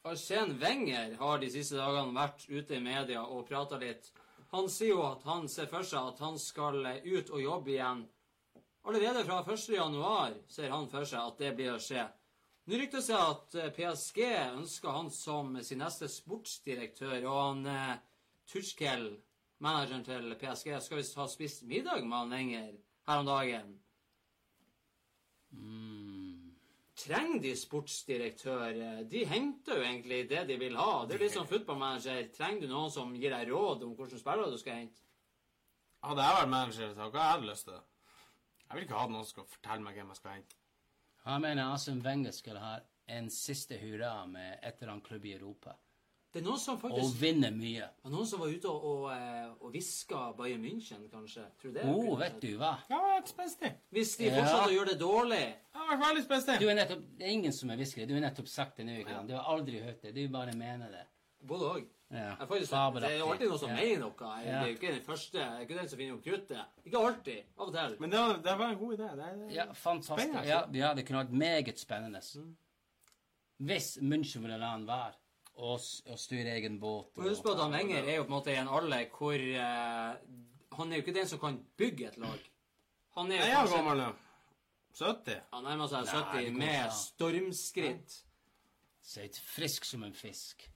Arsen Wenger har de siste dagene vært ute i media og prata litt. Han sier jo at han ser for seg at han skal ut og jobbe igjen. Allerede fra 1. januar ser han for seg at det blir å skje. Nå rykter det seg at eh, PSG ønsker han som sin neste sportsdirektør, og han eh, Tuchkel, manageren til PSG, skal visst ha spist middag med han Wenger her om dagen. Trenger de sportsdirektør? De henter jo egentlig det de vil ha. Det er litt som fotballmanager. Trenger du noen som gir deg råd om hvilke spillere du skal hente? Hadde jeg vært manager, så hadde jeg hatt lyst til det. Jeg vil ikke ha noen som skal fortelle meg hvem jeg skal hente. Jeg mener Asim Wenger skal ha en siste hurra med et eller annet klubb i Europa. Det er noen som faktisk... Og vinner mye. var Noen som var ute og, og, eh, og hviska Bayern München, kanskje. Tror du det? Å, kunne vet du hva? Ja, det spenstig. Hvis de Ja. fortsatte å gjøre det dårlig Ja, veldig spenstig. Du er nettopp, det er ingen som er hviskere. Du har nettopp sagt det nå. ikke sant? Du har aldri hørt det. Du bare mener det. Både òg. Ja. Faktisk, det er jo alltid noen som Ja. mener noe. Det er ikke den første, det er ikke den som finner opp kruttet. Ikke alltid. Av og til. Men det var, det var en god idé. Det, det, Ja, fantastisk. Spennende. Ja, ja, det kunne vært meget spennende. Hvis München ville la han være og, og styre egen båt. Og Husk på at han Wenger er jo på en måte i en alder hvor eh, Han er jo ikke den som kan bygge et lag. Han er jo kanskje gammel nå. 70. Han nærmer seg Nei, 70 det går med ja. stormskritt. Ser ut frisk som en fisk.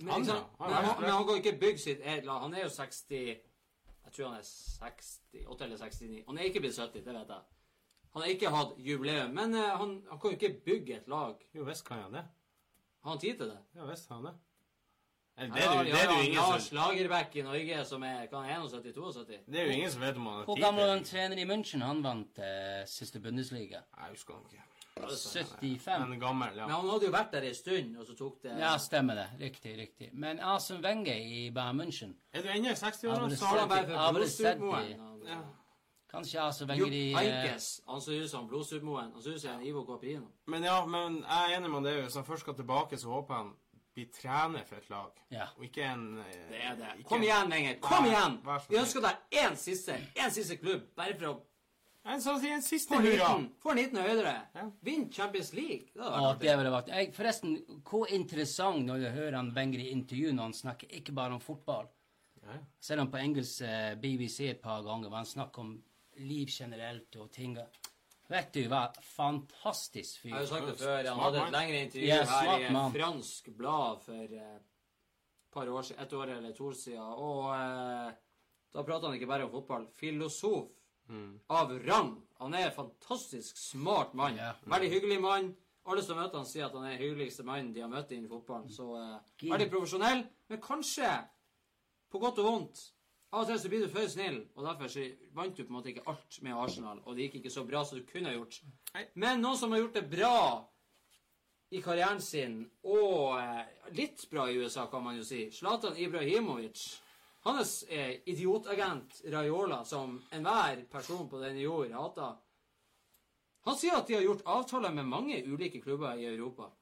Men, Han, ikke sant? Han men, er han, men han kan jo ikke bygge sitt eget lag. Han er jo 60 Jeg tror han er 68 eller 69. Han er ikke blitt 70, det vet jeg. Han har ikke hatt jubileum. Men eh, han, han kan jo ikke bygge et lag. Jo visst kan han det. Har han tid til det? Ja visst har han det. Eller, det, er har det, de- det, er det jo han ingen Lars som, Lagerbäck i Norge som er kan han 71-72. det er jo ingen som vet om han har Hvor tid gammel var til han trener i München? Han vant eh, siste Bundesliga. Jeg husker han ikke. 75. Men gammel, ja. Men han hadde jo vært der ei stund, og så tok det Ja, stemmer det. Riktig, riktig. Men Asen Wenger i Bayern München Er du ennå i 60-årene, Ja, men så Så har han bare Ja, Han men det setter Blodstupmoen. Ja. Kanskje Arsene Jo, de i eh. Han ser ut som Blodstupmoen. Han ser ut som Ivo Caprino. Men ja, men jeg er enig med det. Hvis han først skal tilbake, så håper jeg han blir trener for et lag. Ja. Og ikke en eh, Det er det. Kom igjen, Wenger. Kom Vær- igjen! vær Vi ønsker deg én siste én siste klubb, bare for å En sånn en siste få en hurra. få en liten høydere. Ja. Vinn Champions League. Det hadde vært det artig. ville vært jeg, Forresten, hvor interessant når du hører han Wenger i intervju når han snakker ikke bare om fotball. Ja, ja. Selv om på engelsk eh, BBC et par ganger var han snakk om liv generelt og ting. Vet du hva? Fantastisk fyr. Jeg har jo sagt det før. Han hadde et lengre intervju yes, her i et mann. fransk blad for eh, et par år siden, et år eller to år siden. Og eh, da prater han ikke bare om fotball. Filosof av rang. Han er en fantastisk smart mann. Ja. Veldig hyggelig mann. Alle som møter han sier at han er den hyggeligste mannen de har møtt innen fotballen. Så eh, veldig profesjonell, men kanskje, på godt og vondt Av og til så blir du for snill, og derfor så vant du på en måte ikke alt med Arsenal. Og det gikk ikke så bra som du kunne ha gjort. Men noen som har gjort det bra i karrieren sin, og eh, litt bra i USA, kan man jo si. Zlatan Ibrahimovic. Hans eh, idiotagent Raiola, som enhver person på denne jord hater. Han sier at de har gjort avtaler med mange ulike klubber i Europa.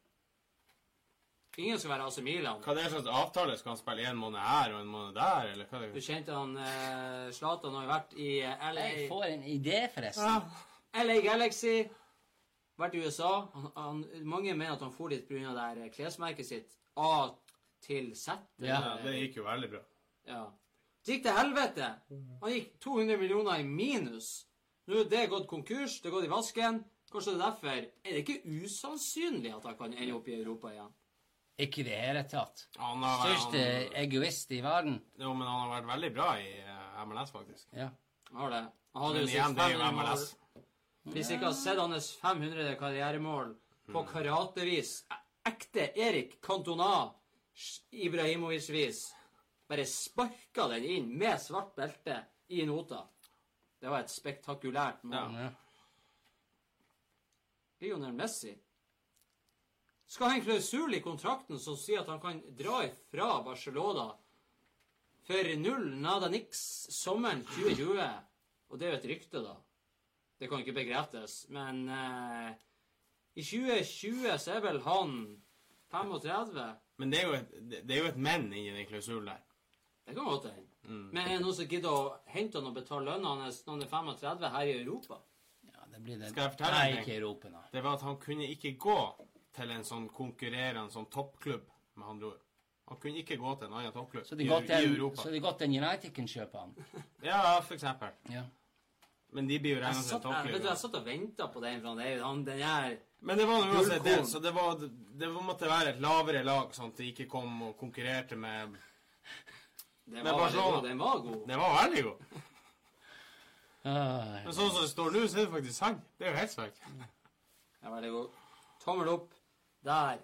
Ingen skal være AC Milan. Hva det er slags avtale? Skal han spille en måned her og en måned der, eller hva Du det er? kjente han eh, Zlatan har jo vært i eh, LA, Jeg får en idé, forresten. LA Galaxy. Vært i USA. Han, han, mange mener at han for dit pga. det her klesmerket sitt A til Z. Ja. Ja, det gikk jo veldig bra. Ja. Det gikk til helvete. Han gikk 200 millioner i minus. Nå er det gått konkurs, det er gått i vasken. Kanskje det er derfor er det ikke usannsynlig at han kan ende opp i Europa igjen. Ikke i det hele tatt. Han har, Største han, egoist i verden. jo, men han har vært veldig bra i eh, MLS, faktisk. Ja. Har det. Han hadde Men jo sitt det er 500 mål. MLS. Hvis ikke har sett hans 500 karrieremål på karatevis, e- ekte Erik Cantona Ibrahimovic-vis, bare sparka den inn med svart belte i nota. Det var et spektakulært mål. ja. Lionel Messi skal ha en klausul i kontrakten som sier at han kan dra ifra Barcelona for null nada niks sommeren 2020. Og det er jo et rykte, da. Det kan ikke begretes. Men eh, i 2020 så er vel han 35. Men det er jo et, det er jo et men inni den klausulen der. Det kan godt hende. Men er det noen som gidder å hente han og betale lønna hans når han er 35 her i Europa? ja, det blir det. Skal jeg fortelle Nei, ikke i Europa, da. Det var at han kunne ikke gå til en sånn konkurrerende sånn toppklubb, med andre ord. Han kunne ikke gå til en annen toppklubb Så det i, i Europa. så de er til en United kan kjøpe han. Ja, for eksempel. Ja. Men de blir jo Jeg som satt, jeg, vet du, jeg satt og venta på den, fra han er han, den her Men det var uansett det, så det, var, det måtte være et lavere lag, sånn at de ikke kom og konkurrerte med Den var Barcelona- god. Den var god. Det var veldig god. Ah, Men sånn som det står nå, så er det faktisk sang Det er jo helt svært. Ja, veldig god. Tommel opp der.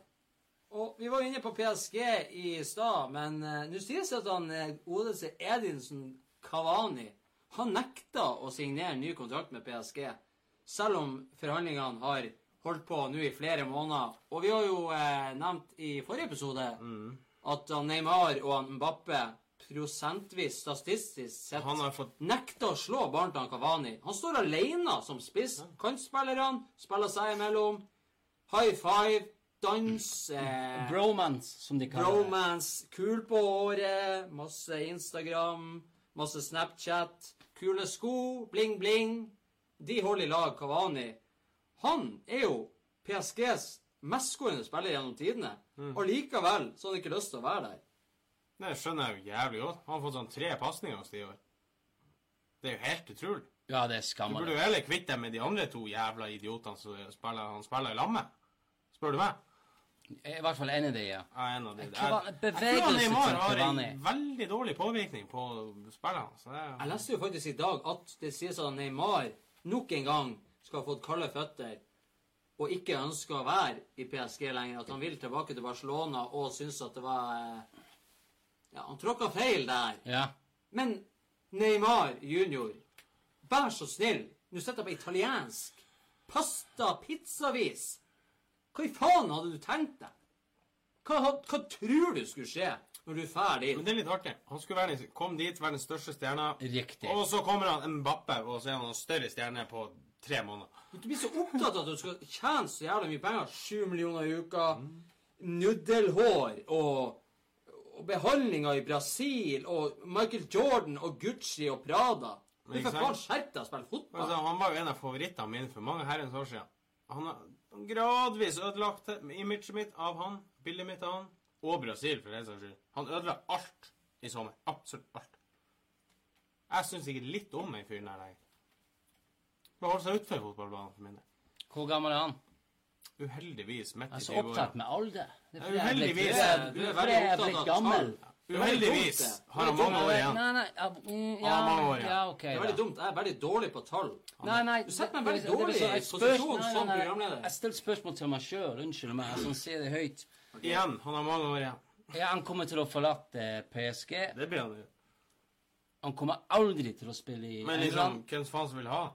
Og vi var inne på PSG i stad, men uh, nå sies det at han uh, Odelse Edinson Kavani han nekta å signere ny kontrakt med PSG, selv om forhandlingene har holdt på nå i flere måneder. Og vi har jo eh, nevnt i forrige episode at Neymar og Mbappe prosentvis, statistisk sett, Han har fått nekta å slå Barntan Kavani. Han står alene som spiss. Kantspillerne spiller seg imellom. High five, dans, eh, bromance, som de kaller det. bromance, kul på håret, masse Instagram, masse Snapchat, kule sko, bling, bling. De holder i lag Kavani. Han er jo PSGs mestskårende spiller gjennom tidene. Og likevel så har han ikke lyst til å være der. Det skjønner jeg jo jævlig godt. Han har fått sånn tre pasninger hos de i år. Det er jo helt utrolig. Ja, det er Du burde jo heller kvitte deg med de andre to jævla idiotene som spiller, han spiller i lag med. Spør du meg? I hvert fall en av de, ja. Er en av de. Jeg- jeg tror bevegelse han Neymar til har en veldig dårlig påvirkning på spillerne. Så det Jeg er... leste jo faktisk i dag at det sies at Neymar nok en gang skal ha fått kalde føtter og ikke ønsker å være i PSG lenger. At han vil tilbake til Barcelona og syns at det var eh, Ja, han tråkka feil der. Ja. Men Neymar junior, vær så snill, nå sitter jeg på italiensk. Pasta, pizzavis. Hva i faen hadde du tenkt deg? Hva, hva, hva tror du skulle skje når du er ferdig? Men det er litt artig. Han skulle være, den- kom dit, være den største stjerna. Riktig. Og så kommer han Mbappe, og så er han en større stjerne på tre måneder. Du blir så opptatt av at du skal tjene så jævlig mye penger. Sju millioner i uka, nudelhår og, og behandlinger i Brasil og Michael Jordan og Gucci og Prada. Du Men får ikke faen sant? skjerpe deg og spille fotball. Altså, han var jo en av favorittene mine for mange herrens år siden. Han har gradvis ødelagt imaget mitt av han, bildet mitt av han, og Brasil, for den saks skyld. Han ødela alt i sommer. Absolutt alt. Jeg syns ikke litt om den fyren der lenger. Bare holde seg utenfor fotballbanen for min del. Hvor gammel er han? Uheldigvis midt Jeg i er så opptatt 20-årene. med alder. Det er jeg fordi jeg er blitt gammel. Uheldigvis har han mange år igjen. Nei, nei, ja, mm, Han har mange år igjen. ja, ok. Det er da. veldig dumt. Jeg er veldig dårlig på tall. Nei, nei, Du setter meg veldig dårlig det- det- i posisjon nei, som programleder. Jeg stiller spørsmål til meg sjøl. Unnskyld meg. Jeg sier det høyt. Igjen, han har mange år igjen. Ja, han kommer til å forlate PSG. Det blir han jo. Han kommer aldri til å spille i Men liksom, hvem faen som vil ha?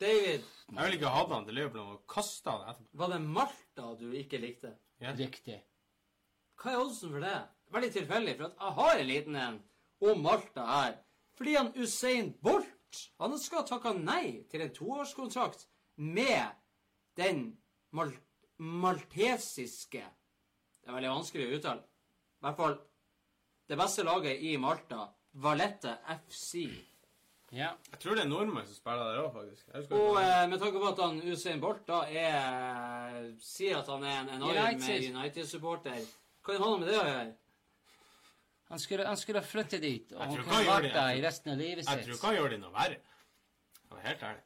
David, Jeg ville ikke hatt han til Liverpool og kasta han etterpå. var det Malta du ikke likte? Ja. Riktig. Hva er oddsen for det? Veldig tilfeldig, for at jeg har en liten en om Malta her. Fordi han Usain Bolt han skal takke nei til en toårskontrakt med den mal maltesiske Det er veldig vanskelig å uttale. I hvert fall det beste laget i Malta, Valette FC. Ja. Jeg tror det er nordmenn som spiller der òg, faktisk. Og eh, med tanke på at han Usain Bolt da er sier at han er en enorm United. United-supporter, hva har han med det å gjøre? Han skulle, han skulle flytte dit, og han kunne vært der i resten av livet sitt. jeg tror ikke han gjør det noe verre. Han er helt ærlig.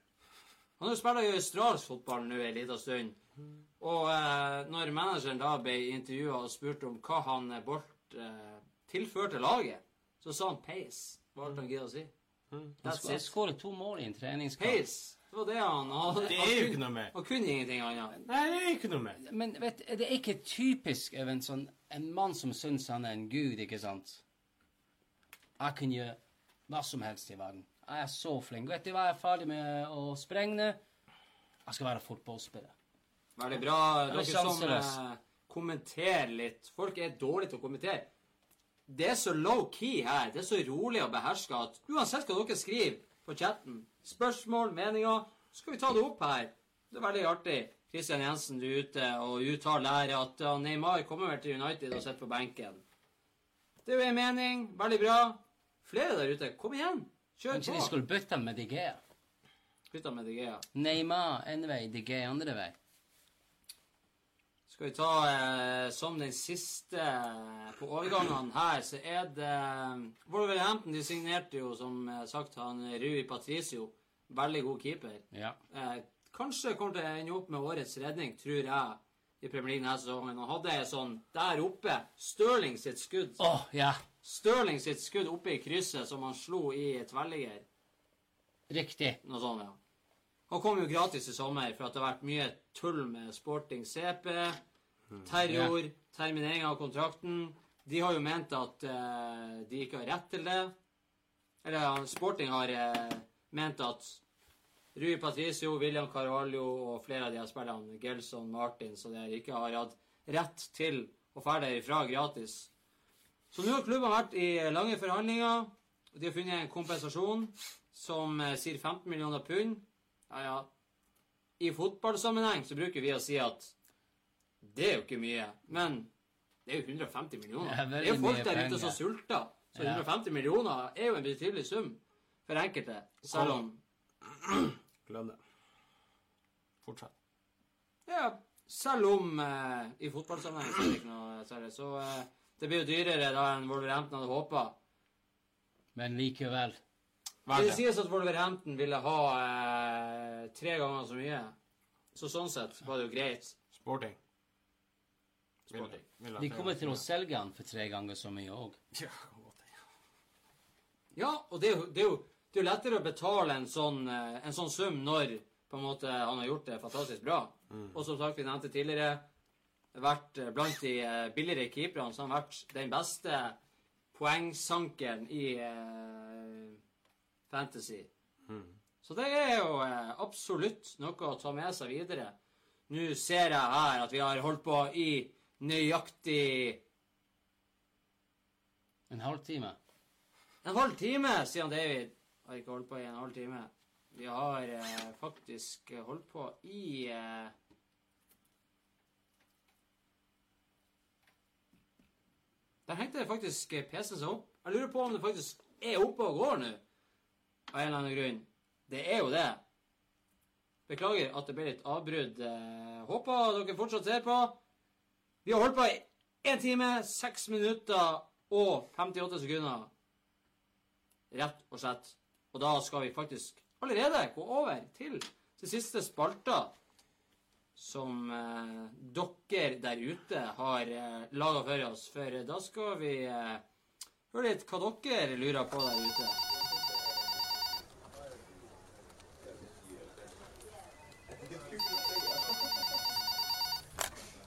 Han har jo spilt i australsk fotball nå en liten stund. Og eh, når manageren da ble intervjua og spurt om hva han eh, Bolt eh, tilførte laget, så sa han pace. Hva var alt han gidda å si? Han That's skåret to mål i en treningskamp. Pace. Det var det han hadde. Det er jo ikke noe mer. Han kunne ingenting annet. Nei, det er ikke noe mer. Men vet, er det ikke typisk av sånn en mann som syns han er en gud, ikke sant? Jeg kan gjøre hva som helst i verden. Jeg er så flink. Vet du hva, jeg er ferdig med å sprenge. Jeg skal være fotballspiller. Veldig bra. er Dere som eh, kommenterer litt. Folk er dårlige til å kommentere. Det er så low-key her. Det er så rolig og beherska at uansett hva dere skriver på chatten, spørsmål, meninger, så skal vi ta det opp her. Det er veldig artig. Kristian Jensen, du er ute og uttaler her at Neymar kommer vel til United og sitter på benken. Det er jo en mening. Veldig bra. Flere der ute, kom igjen. Kjør Kanskje de på. skulle bytte han med DG? Bytta med DG. ja. Neymar én vei, DG andre vei. Skal vi ta eh, som den siste på overgangene her, så er det Wolverhampton de signerte jo, som eh, sagt, han Rui Patricio. Veldig god keeper. Ja. Eh, kanskje kommer til å ende opp med årets redning, tror jeg, i Premier League neste sesong. Han hadde sånn der oppe Stirling sitt skudd. oh, yeah. Stirling sitt skudd oppe i krysset som han slo i tverrligger. Riktig. Noe sånt, ja. Han kom jo gratis i sommer for at det har vært mye tull med Sporting CP, terror, terminering av kontrakten. De har jo ment at uh, de ikke har rett til det. Eller ja, Sporting har uh, ment at Rui Patricio, William Carvalho og flere av de her spillerne, Gelson, Martin, så der, ikke har hatt rett til å dra derifra gratis. Så nå har klubben vært i lange forhandlinger. og De har funnet en kompensasjon som eh, sier 15 millioner pund. Ja, ja. I fotballsammenheng så bruker vi å si at det er jo ikke mye. Men det er jo 150 millioner. Det er Det er jo folk der ute som sulter. Så 150 millioner er jo en betydelig sum for enkelte. Selv om Glem det. Fortsett. Ja, selv om eh, i fotballsammenheng så er det ikke noe særlig. Så eh, det blir jo dyrere da enn Wolverhampton hadde håpa. Men likevel. Det sies at Wolverhampton ville ha eh, tre ganger så mye. Så sånn sett var det jo greit. Sporting. Sporting. vil De kommer til å selge han for tre ganger så mye òg. Ja, godt. Ja, og det er jo, det er jo, det er jo lettere å betale en sånn, eh, en sånn sum når på en måte han har gjort det fantastisk bra. Og som sagt, vi nevnte tidligere, vært eh, blant de eh, billigere keeperne, så har vært den beste poengsankeren i eh, Fantasy. Så det er jo eh, absolutt noe å ta med seg videre. Nå ser jeg her at vi har holdt på i nøyaktig En halv time. En halv time, sier han David. Har ikke holdt på i en halv time. Vi har eh, faktisk holdt på i eh, Der hengte det faktisk eh, PC-en seg opp. Jeg lurer på om det faktisk er oppe og går nå. Av en eller annen grunn. Det er jo det. Beklager at det ble litt avbrudd. Eh, håper dere fortsatt ser på. Vi har holdt på i 1 time, 6 minutter og 58 sekunder. Rett og slett. Og da skal vi faktisk allerede gå over til det siste spalta som eh, dere der ute har eh, laga for oss. For da skal vi eh, høre litt hva dere lurer på der ute.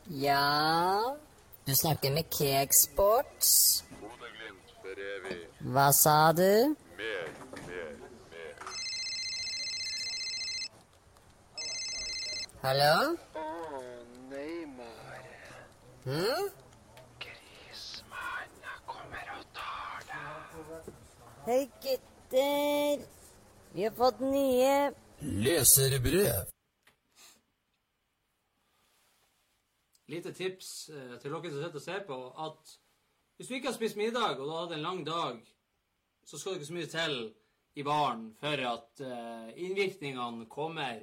Ja, du snakker med Cakesports. Hva sa du? Mer, mer, mer. Hallo? Å, Neymar. Hm? Grismann kommer og tar deg. Hei, gutter. Vi har fått nye Leserbrev. Lite tips eh, til dere som sitter og ser på, at hvis du ikke har spist middag, og du har hatt en lang dag, så skal det ikke så mye til i baren for at eh, innvirkningene kommer,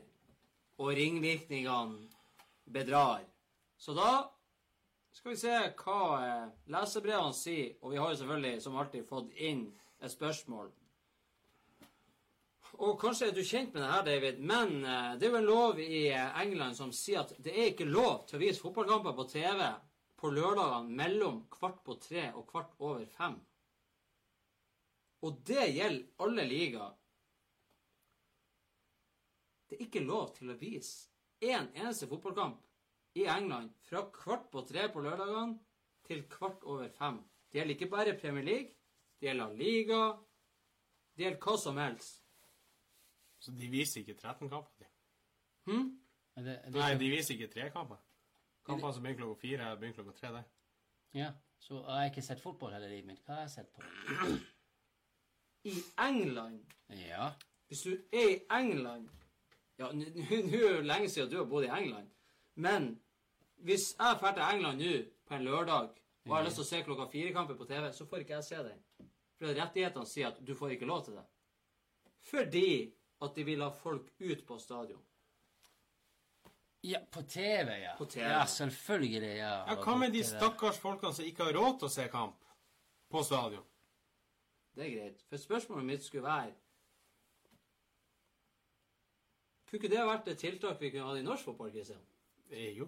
og ringvirkningene bedrar. Så da skal vi se hva eh, lesebrevene sier, og vi har jo selvfølgelig som alltid fått inn et spørsmål. Og kanskje er du kjent med det her, David, men eh, det er jo en lov i eh, England som sier at det er ikke lov til å vise fotballkamper på TV på lørdagene mellom kvart på tre og kvart over fem. Og det gjelder alle ligaer. Det er ikke lov til å vise én eneste fotballkamp i England fra kvart på tre på lørdagene til kvart over fem. Det gjelder ikke bare Premier League, det gjelder Liga, det gjelder hva som helst. Så de viser ikke 13 kamper? De. Hm? Er det, er det Nei, de viser ikke tre kamper. Kamper som begynner klokka fire, eller begynner klokka tre der. Ja, så jeg har ikke sett fotball hele livet mitt. Hva har jeg sett på? I England Ja. Hvis du er i England Ja, nå er det lenge siden du har bodd i England. Men hvis jeg drar til England nå på en lørdag og har lyst til å se klokka fire-kampen på TV, så får ikke jeg se den. For rettighetene sier at du får ikke lov til det. Fordi at de vil ha folk ut på stadion. ja, på TV, ja. På TV. Ja, selvfølgelig, ja. Ja, Hva med de stakkars folkene som ikke har råd til å se kamp på stadion? Det er greit. For spørsmålet mitt skulle være Kunne ikke det vært et tiltak vi kunne hatt i norsk fotball, Kristian? Eh, jo.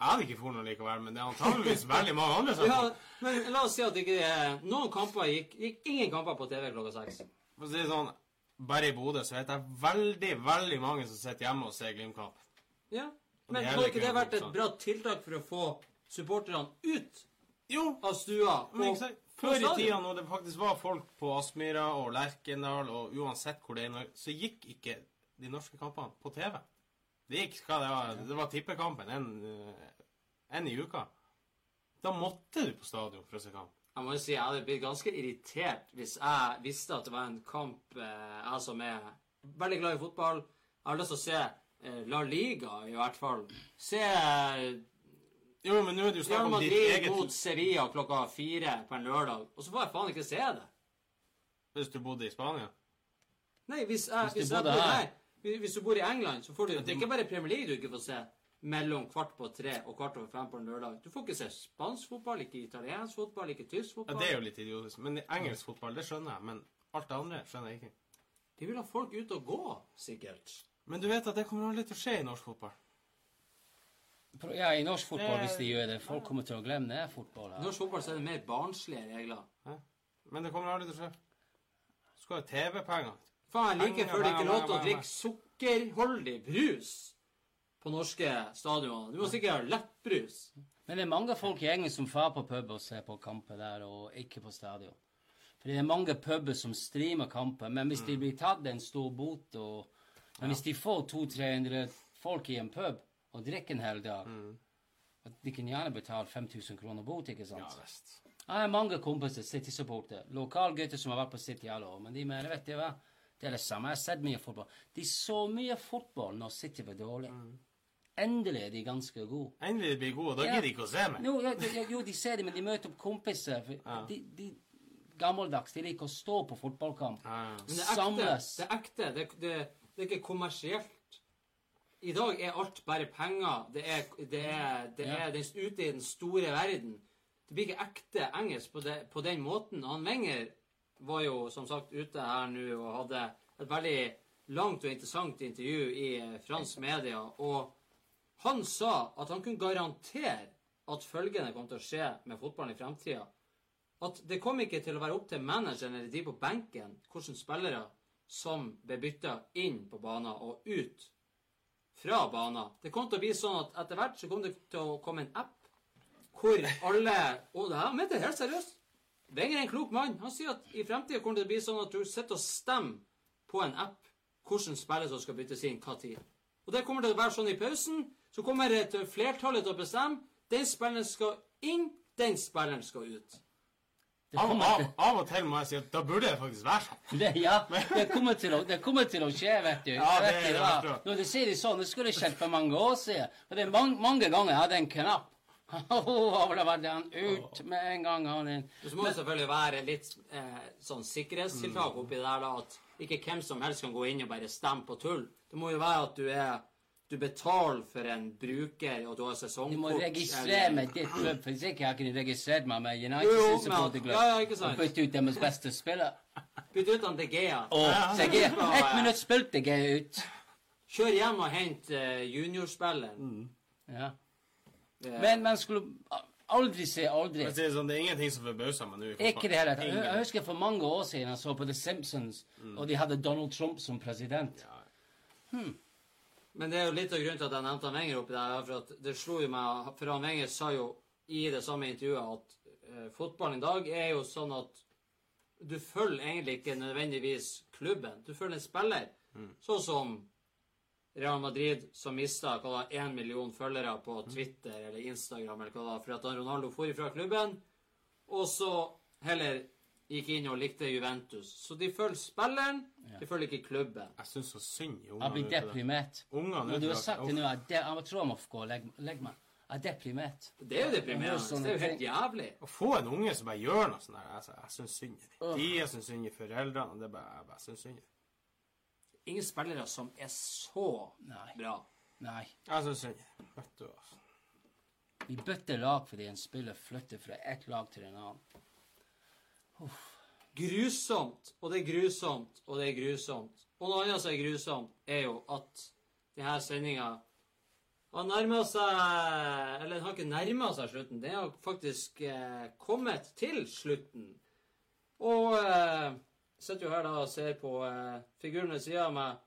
Jeg hadde ikke dratt noe likevel, men det er antageligvis veldig mange andre som Ja, men la oss si at ikke Noen kamper gikk, gikk ingen kamper på TV klokka seks. For å si det sånn, bare i Bodø så vet jeg veldig, veldig mange som sitter hjemme og ser Glimt-kamp. Ja. Men hadde ikke det vært et bra tiltak for å få supporterne ut Jo, av stua? men og? Før i tida, når det faktisk var folk på Aspmyra og Lerkendal, og uansett hvor det er så gikk ikke de norske kampene på TV. Det gikk hva det var, det var tippekampen en, eh, i uka. Da måtte du på stadion for å se kamp. Jeg må jo si jeg hadde blitt ganske irritert hvis jeg visste at det var en kamp eh, jeg som er veldig glad i fotball. Jeg har lyst til å se eh, La Liga, i hvert fall. Se Jo, men nå er det jo snakk om ditt Madrid eget mot Sevilla klokka fire på en lørdag, og så får jeg faen ikke se det. Hvis du bodde i Spania. Nei, hvis, jeg, Hvis du hvis, jeg bodde her. her hvis- Hvis du bor i England, så får du Det er ikke bare Premier League du ikke får se mellom kvart på tre og kvart over fem på en lørdag. Du får ikke se spansk fotball, ikke italiensk fotball, ikke tysk fotball. Ja. Det er jo litt idiotisk. Men engelsk fotball, det skjønner jeg. Men alt det andre skjønner jeg ikke. De vil ha folk ut og gå, sikkert. Men du vet at det kommer aldri til å skje i norsk fotball. Ja, i norsk fotball, Det- hvis de gjør det. Folk kommer til å glemme det fotballet. fotball. I norsk fotball så er det mer barnslige regler. Men det kommer aldri til å skje. Du skal ha TV-penger. Faen, like før det ikke lov til å drikke sukkerholdig brus på norske stadioner. Du må sikkert ha lettbrus. Men det er mange folk i England som drar på pub og ser på kamper der, og ikke på stadion. For det er mange puber som streamer kamper, men hvis de blir tatt en stor bot og Men hvis de får 200-300 folk i en pub og drikker en hel dag at De kan gjerne betale 5000 kroner bot, ikke sant? Ja visst. Jeg har mange kompiser, City-supporter, lokalgutter som har vært på City alle år, men de mener, vet du hva, det er det samme. Jeg har sett mye fotball. De så mye fotball når City var dårlig. Endelig er de ganske gode. Endelig blir gode, og da Ja. gidder de ikke å se meg. Jo, ja, ja, jo, de ser det, men de møter opp kompiser. Ja. de, de gammeldags, de liker å stå på fotballkamp. Det ekte. Samles. Det er ekte. Det, det, det er ikke kommersielt. I dag er alt bare penger. Det er, det er, er ute i den store verden. Det blir ikke ekte engelsk på, på den måten. Han Wenger var jo som sagt ute her nå og hadde et veldig langt og interessant intervju i eh, fransk media. Og han sa at han kunne garantere at følgende kom til å skje med fotballen i fremtida. at det kom ikke til å være opp til manageren eller de på benken hvilke spillere som ble bytta inn på banen og ut fra banen. Det kom til å bli sånn at etter hvert så kom det til å komme en app hvor alle Og det her mente jeg helt seriøst. Wenger er en klok mann. Han sier at i fremtida kommer det til å bli sånn at du sitter og stemmer på en app hvordan spiller som skal byttes inn hva tid. Og det kommer til å være sånn i pausen. Så kommer et flertallet til å bestemme. Den spilleren skal inn, den spilleren skal ut. Av, av, av og til må jeg si at da burde det faktisk være sånn. Det, ja, det kommer, til å, det kommer til å skje, vet du. Ja, det vet verste. Når du sier det sånn, det skulle skjedd for mange år siden. Og det er mange, mange ganger jeg hadde en knapp. Han ut med en gang. Han inn. Så må det selvfølgelig være litt eh, sånn sikkerhetstiltak oppi der, da, at ikke hvem som helst kan gå inn og bare stemme på tull. Det må jo være at du er du betaler for en bruker, og du har sesongkort Du må registrere eller- meg ditt klubb, for hvis ikke jeg kunne registrert meg med United supporterklubb ja, ja, ikke sant. og bytte ut deres beste spiller. Bytte ut han De Gea. Oh, jeg, ett minutt spilte Gea ut. Kjør hjem og hent uh, juniorspilleren. Ja. Eh, Men man skulle aldri si aldri. Jeg er sånn, Det er ingenting som forbauser meg nå. Ikke det hele tatt. Jeg, jeg husker for mange år siden jeg så på The Simpsons, og de hadde Donald Trump som president. Men det er jo litt av grunnen til at jeg nevnte han Wenger oppi der. For at det slo jo meg For han Wenger sa jo i det samme intervjuet at eh, fotballen i dag er jo sånn at du følger egentlig ikke nødvendigvis klubben. Du følger en spiller. Sånn som Real Madrid, som mista én million følgere på Twitter eller Instagram eller hva det var, for at Ronaldo for ifra klubben, og så heller gikk inn og likte Juventus. Så de følger spilleren, de følger ikke klubben. Jeg syns så synd i Jeg blir deprimert. Ungene du har sagt det nå, jeg, jeg tror jeg må gå og legge, legge meg. Jeg er deprimert. Det er jo deprimerende. sånne Det er jo helt jævlig. Å få en unge som bare gjør noe sånt der, altså, jeg syns synd i dem. De jeg syns synd i foreldrene. og Det er bare, jeg bare syns synd i dem. Ingen spillere som er så Nei. bra. Nei. Jeg syns synd i dem. Vet du, altså. Vi bøtter lag fordi en spiller flytter fra ett lag til en annen. Grusomt, og det er grusomt, og det er grusomt. Og noe annet som er grusomt, er jo at denne sendinga har nærma seg Eller den har ikke nærma seg slutten. Den har faktisk eh, kommet til slutten. Og eh, sitter jo her da og ser på eh, figuren ved sida av meg.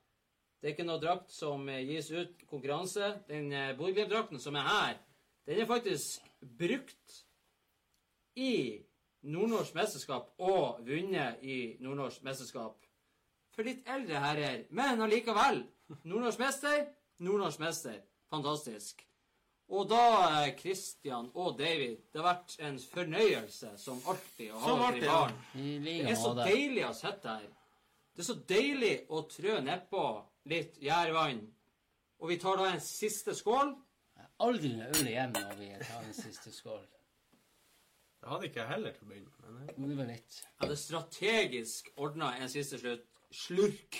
Det er ikke noe drakt som eh, gis ut konkurranse. Den eh, Bodø-Glimt-drakten som er her, den er faktisk brukt i nordnorsk mesterskap og vunnet i nordnorsk mesterskap. For litt eldre herrer. Men allikevel. Nordnorsk mester, nordnorsk mester. Fantastisk. Og da, eh, Christian og David, det har vært en fornøyelse som alltid å ha dere i baren. Det er så deilig å sitte her. Det er så deilig å trø nedpå litt gjærvann. Og vi tar da en siste skål. Jeg har Aldri noe øl igjen når vi tar en siste skål. Det hadde ikke jeg heller til å begynne med. Men det var litt. Jeg hadde strategisk ordna en siste slutt. Slurk.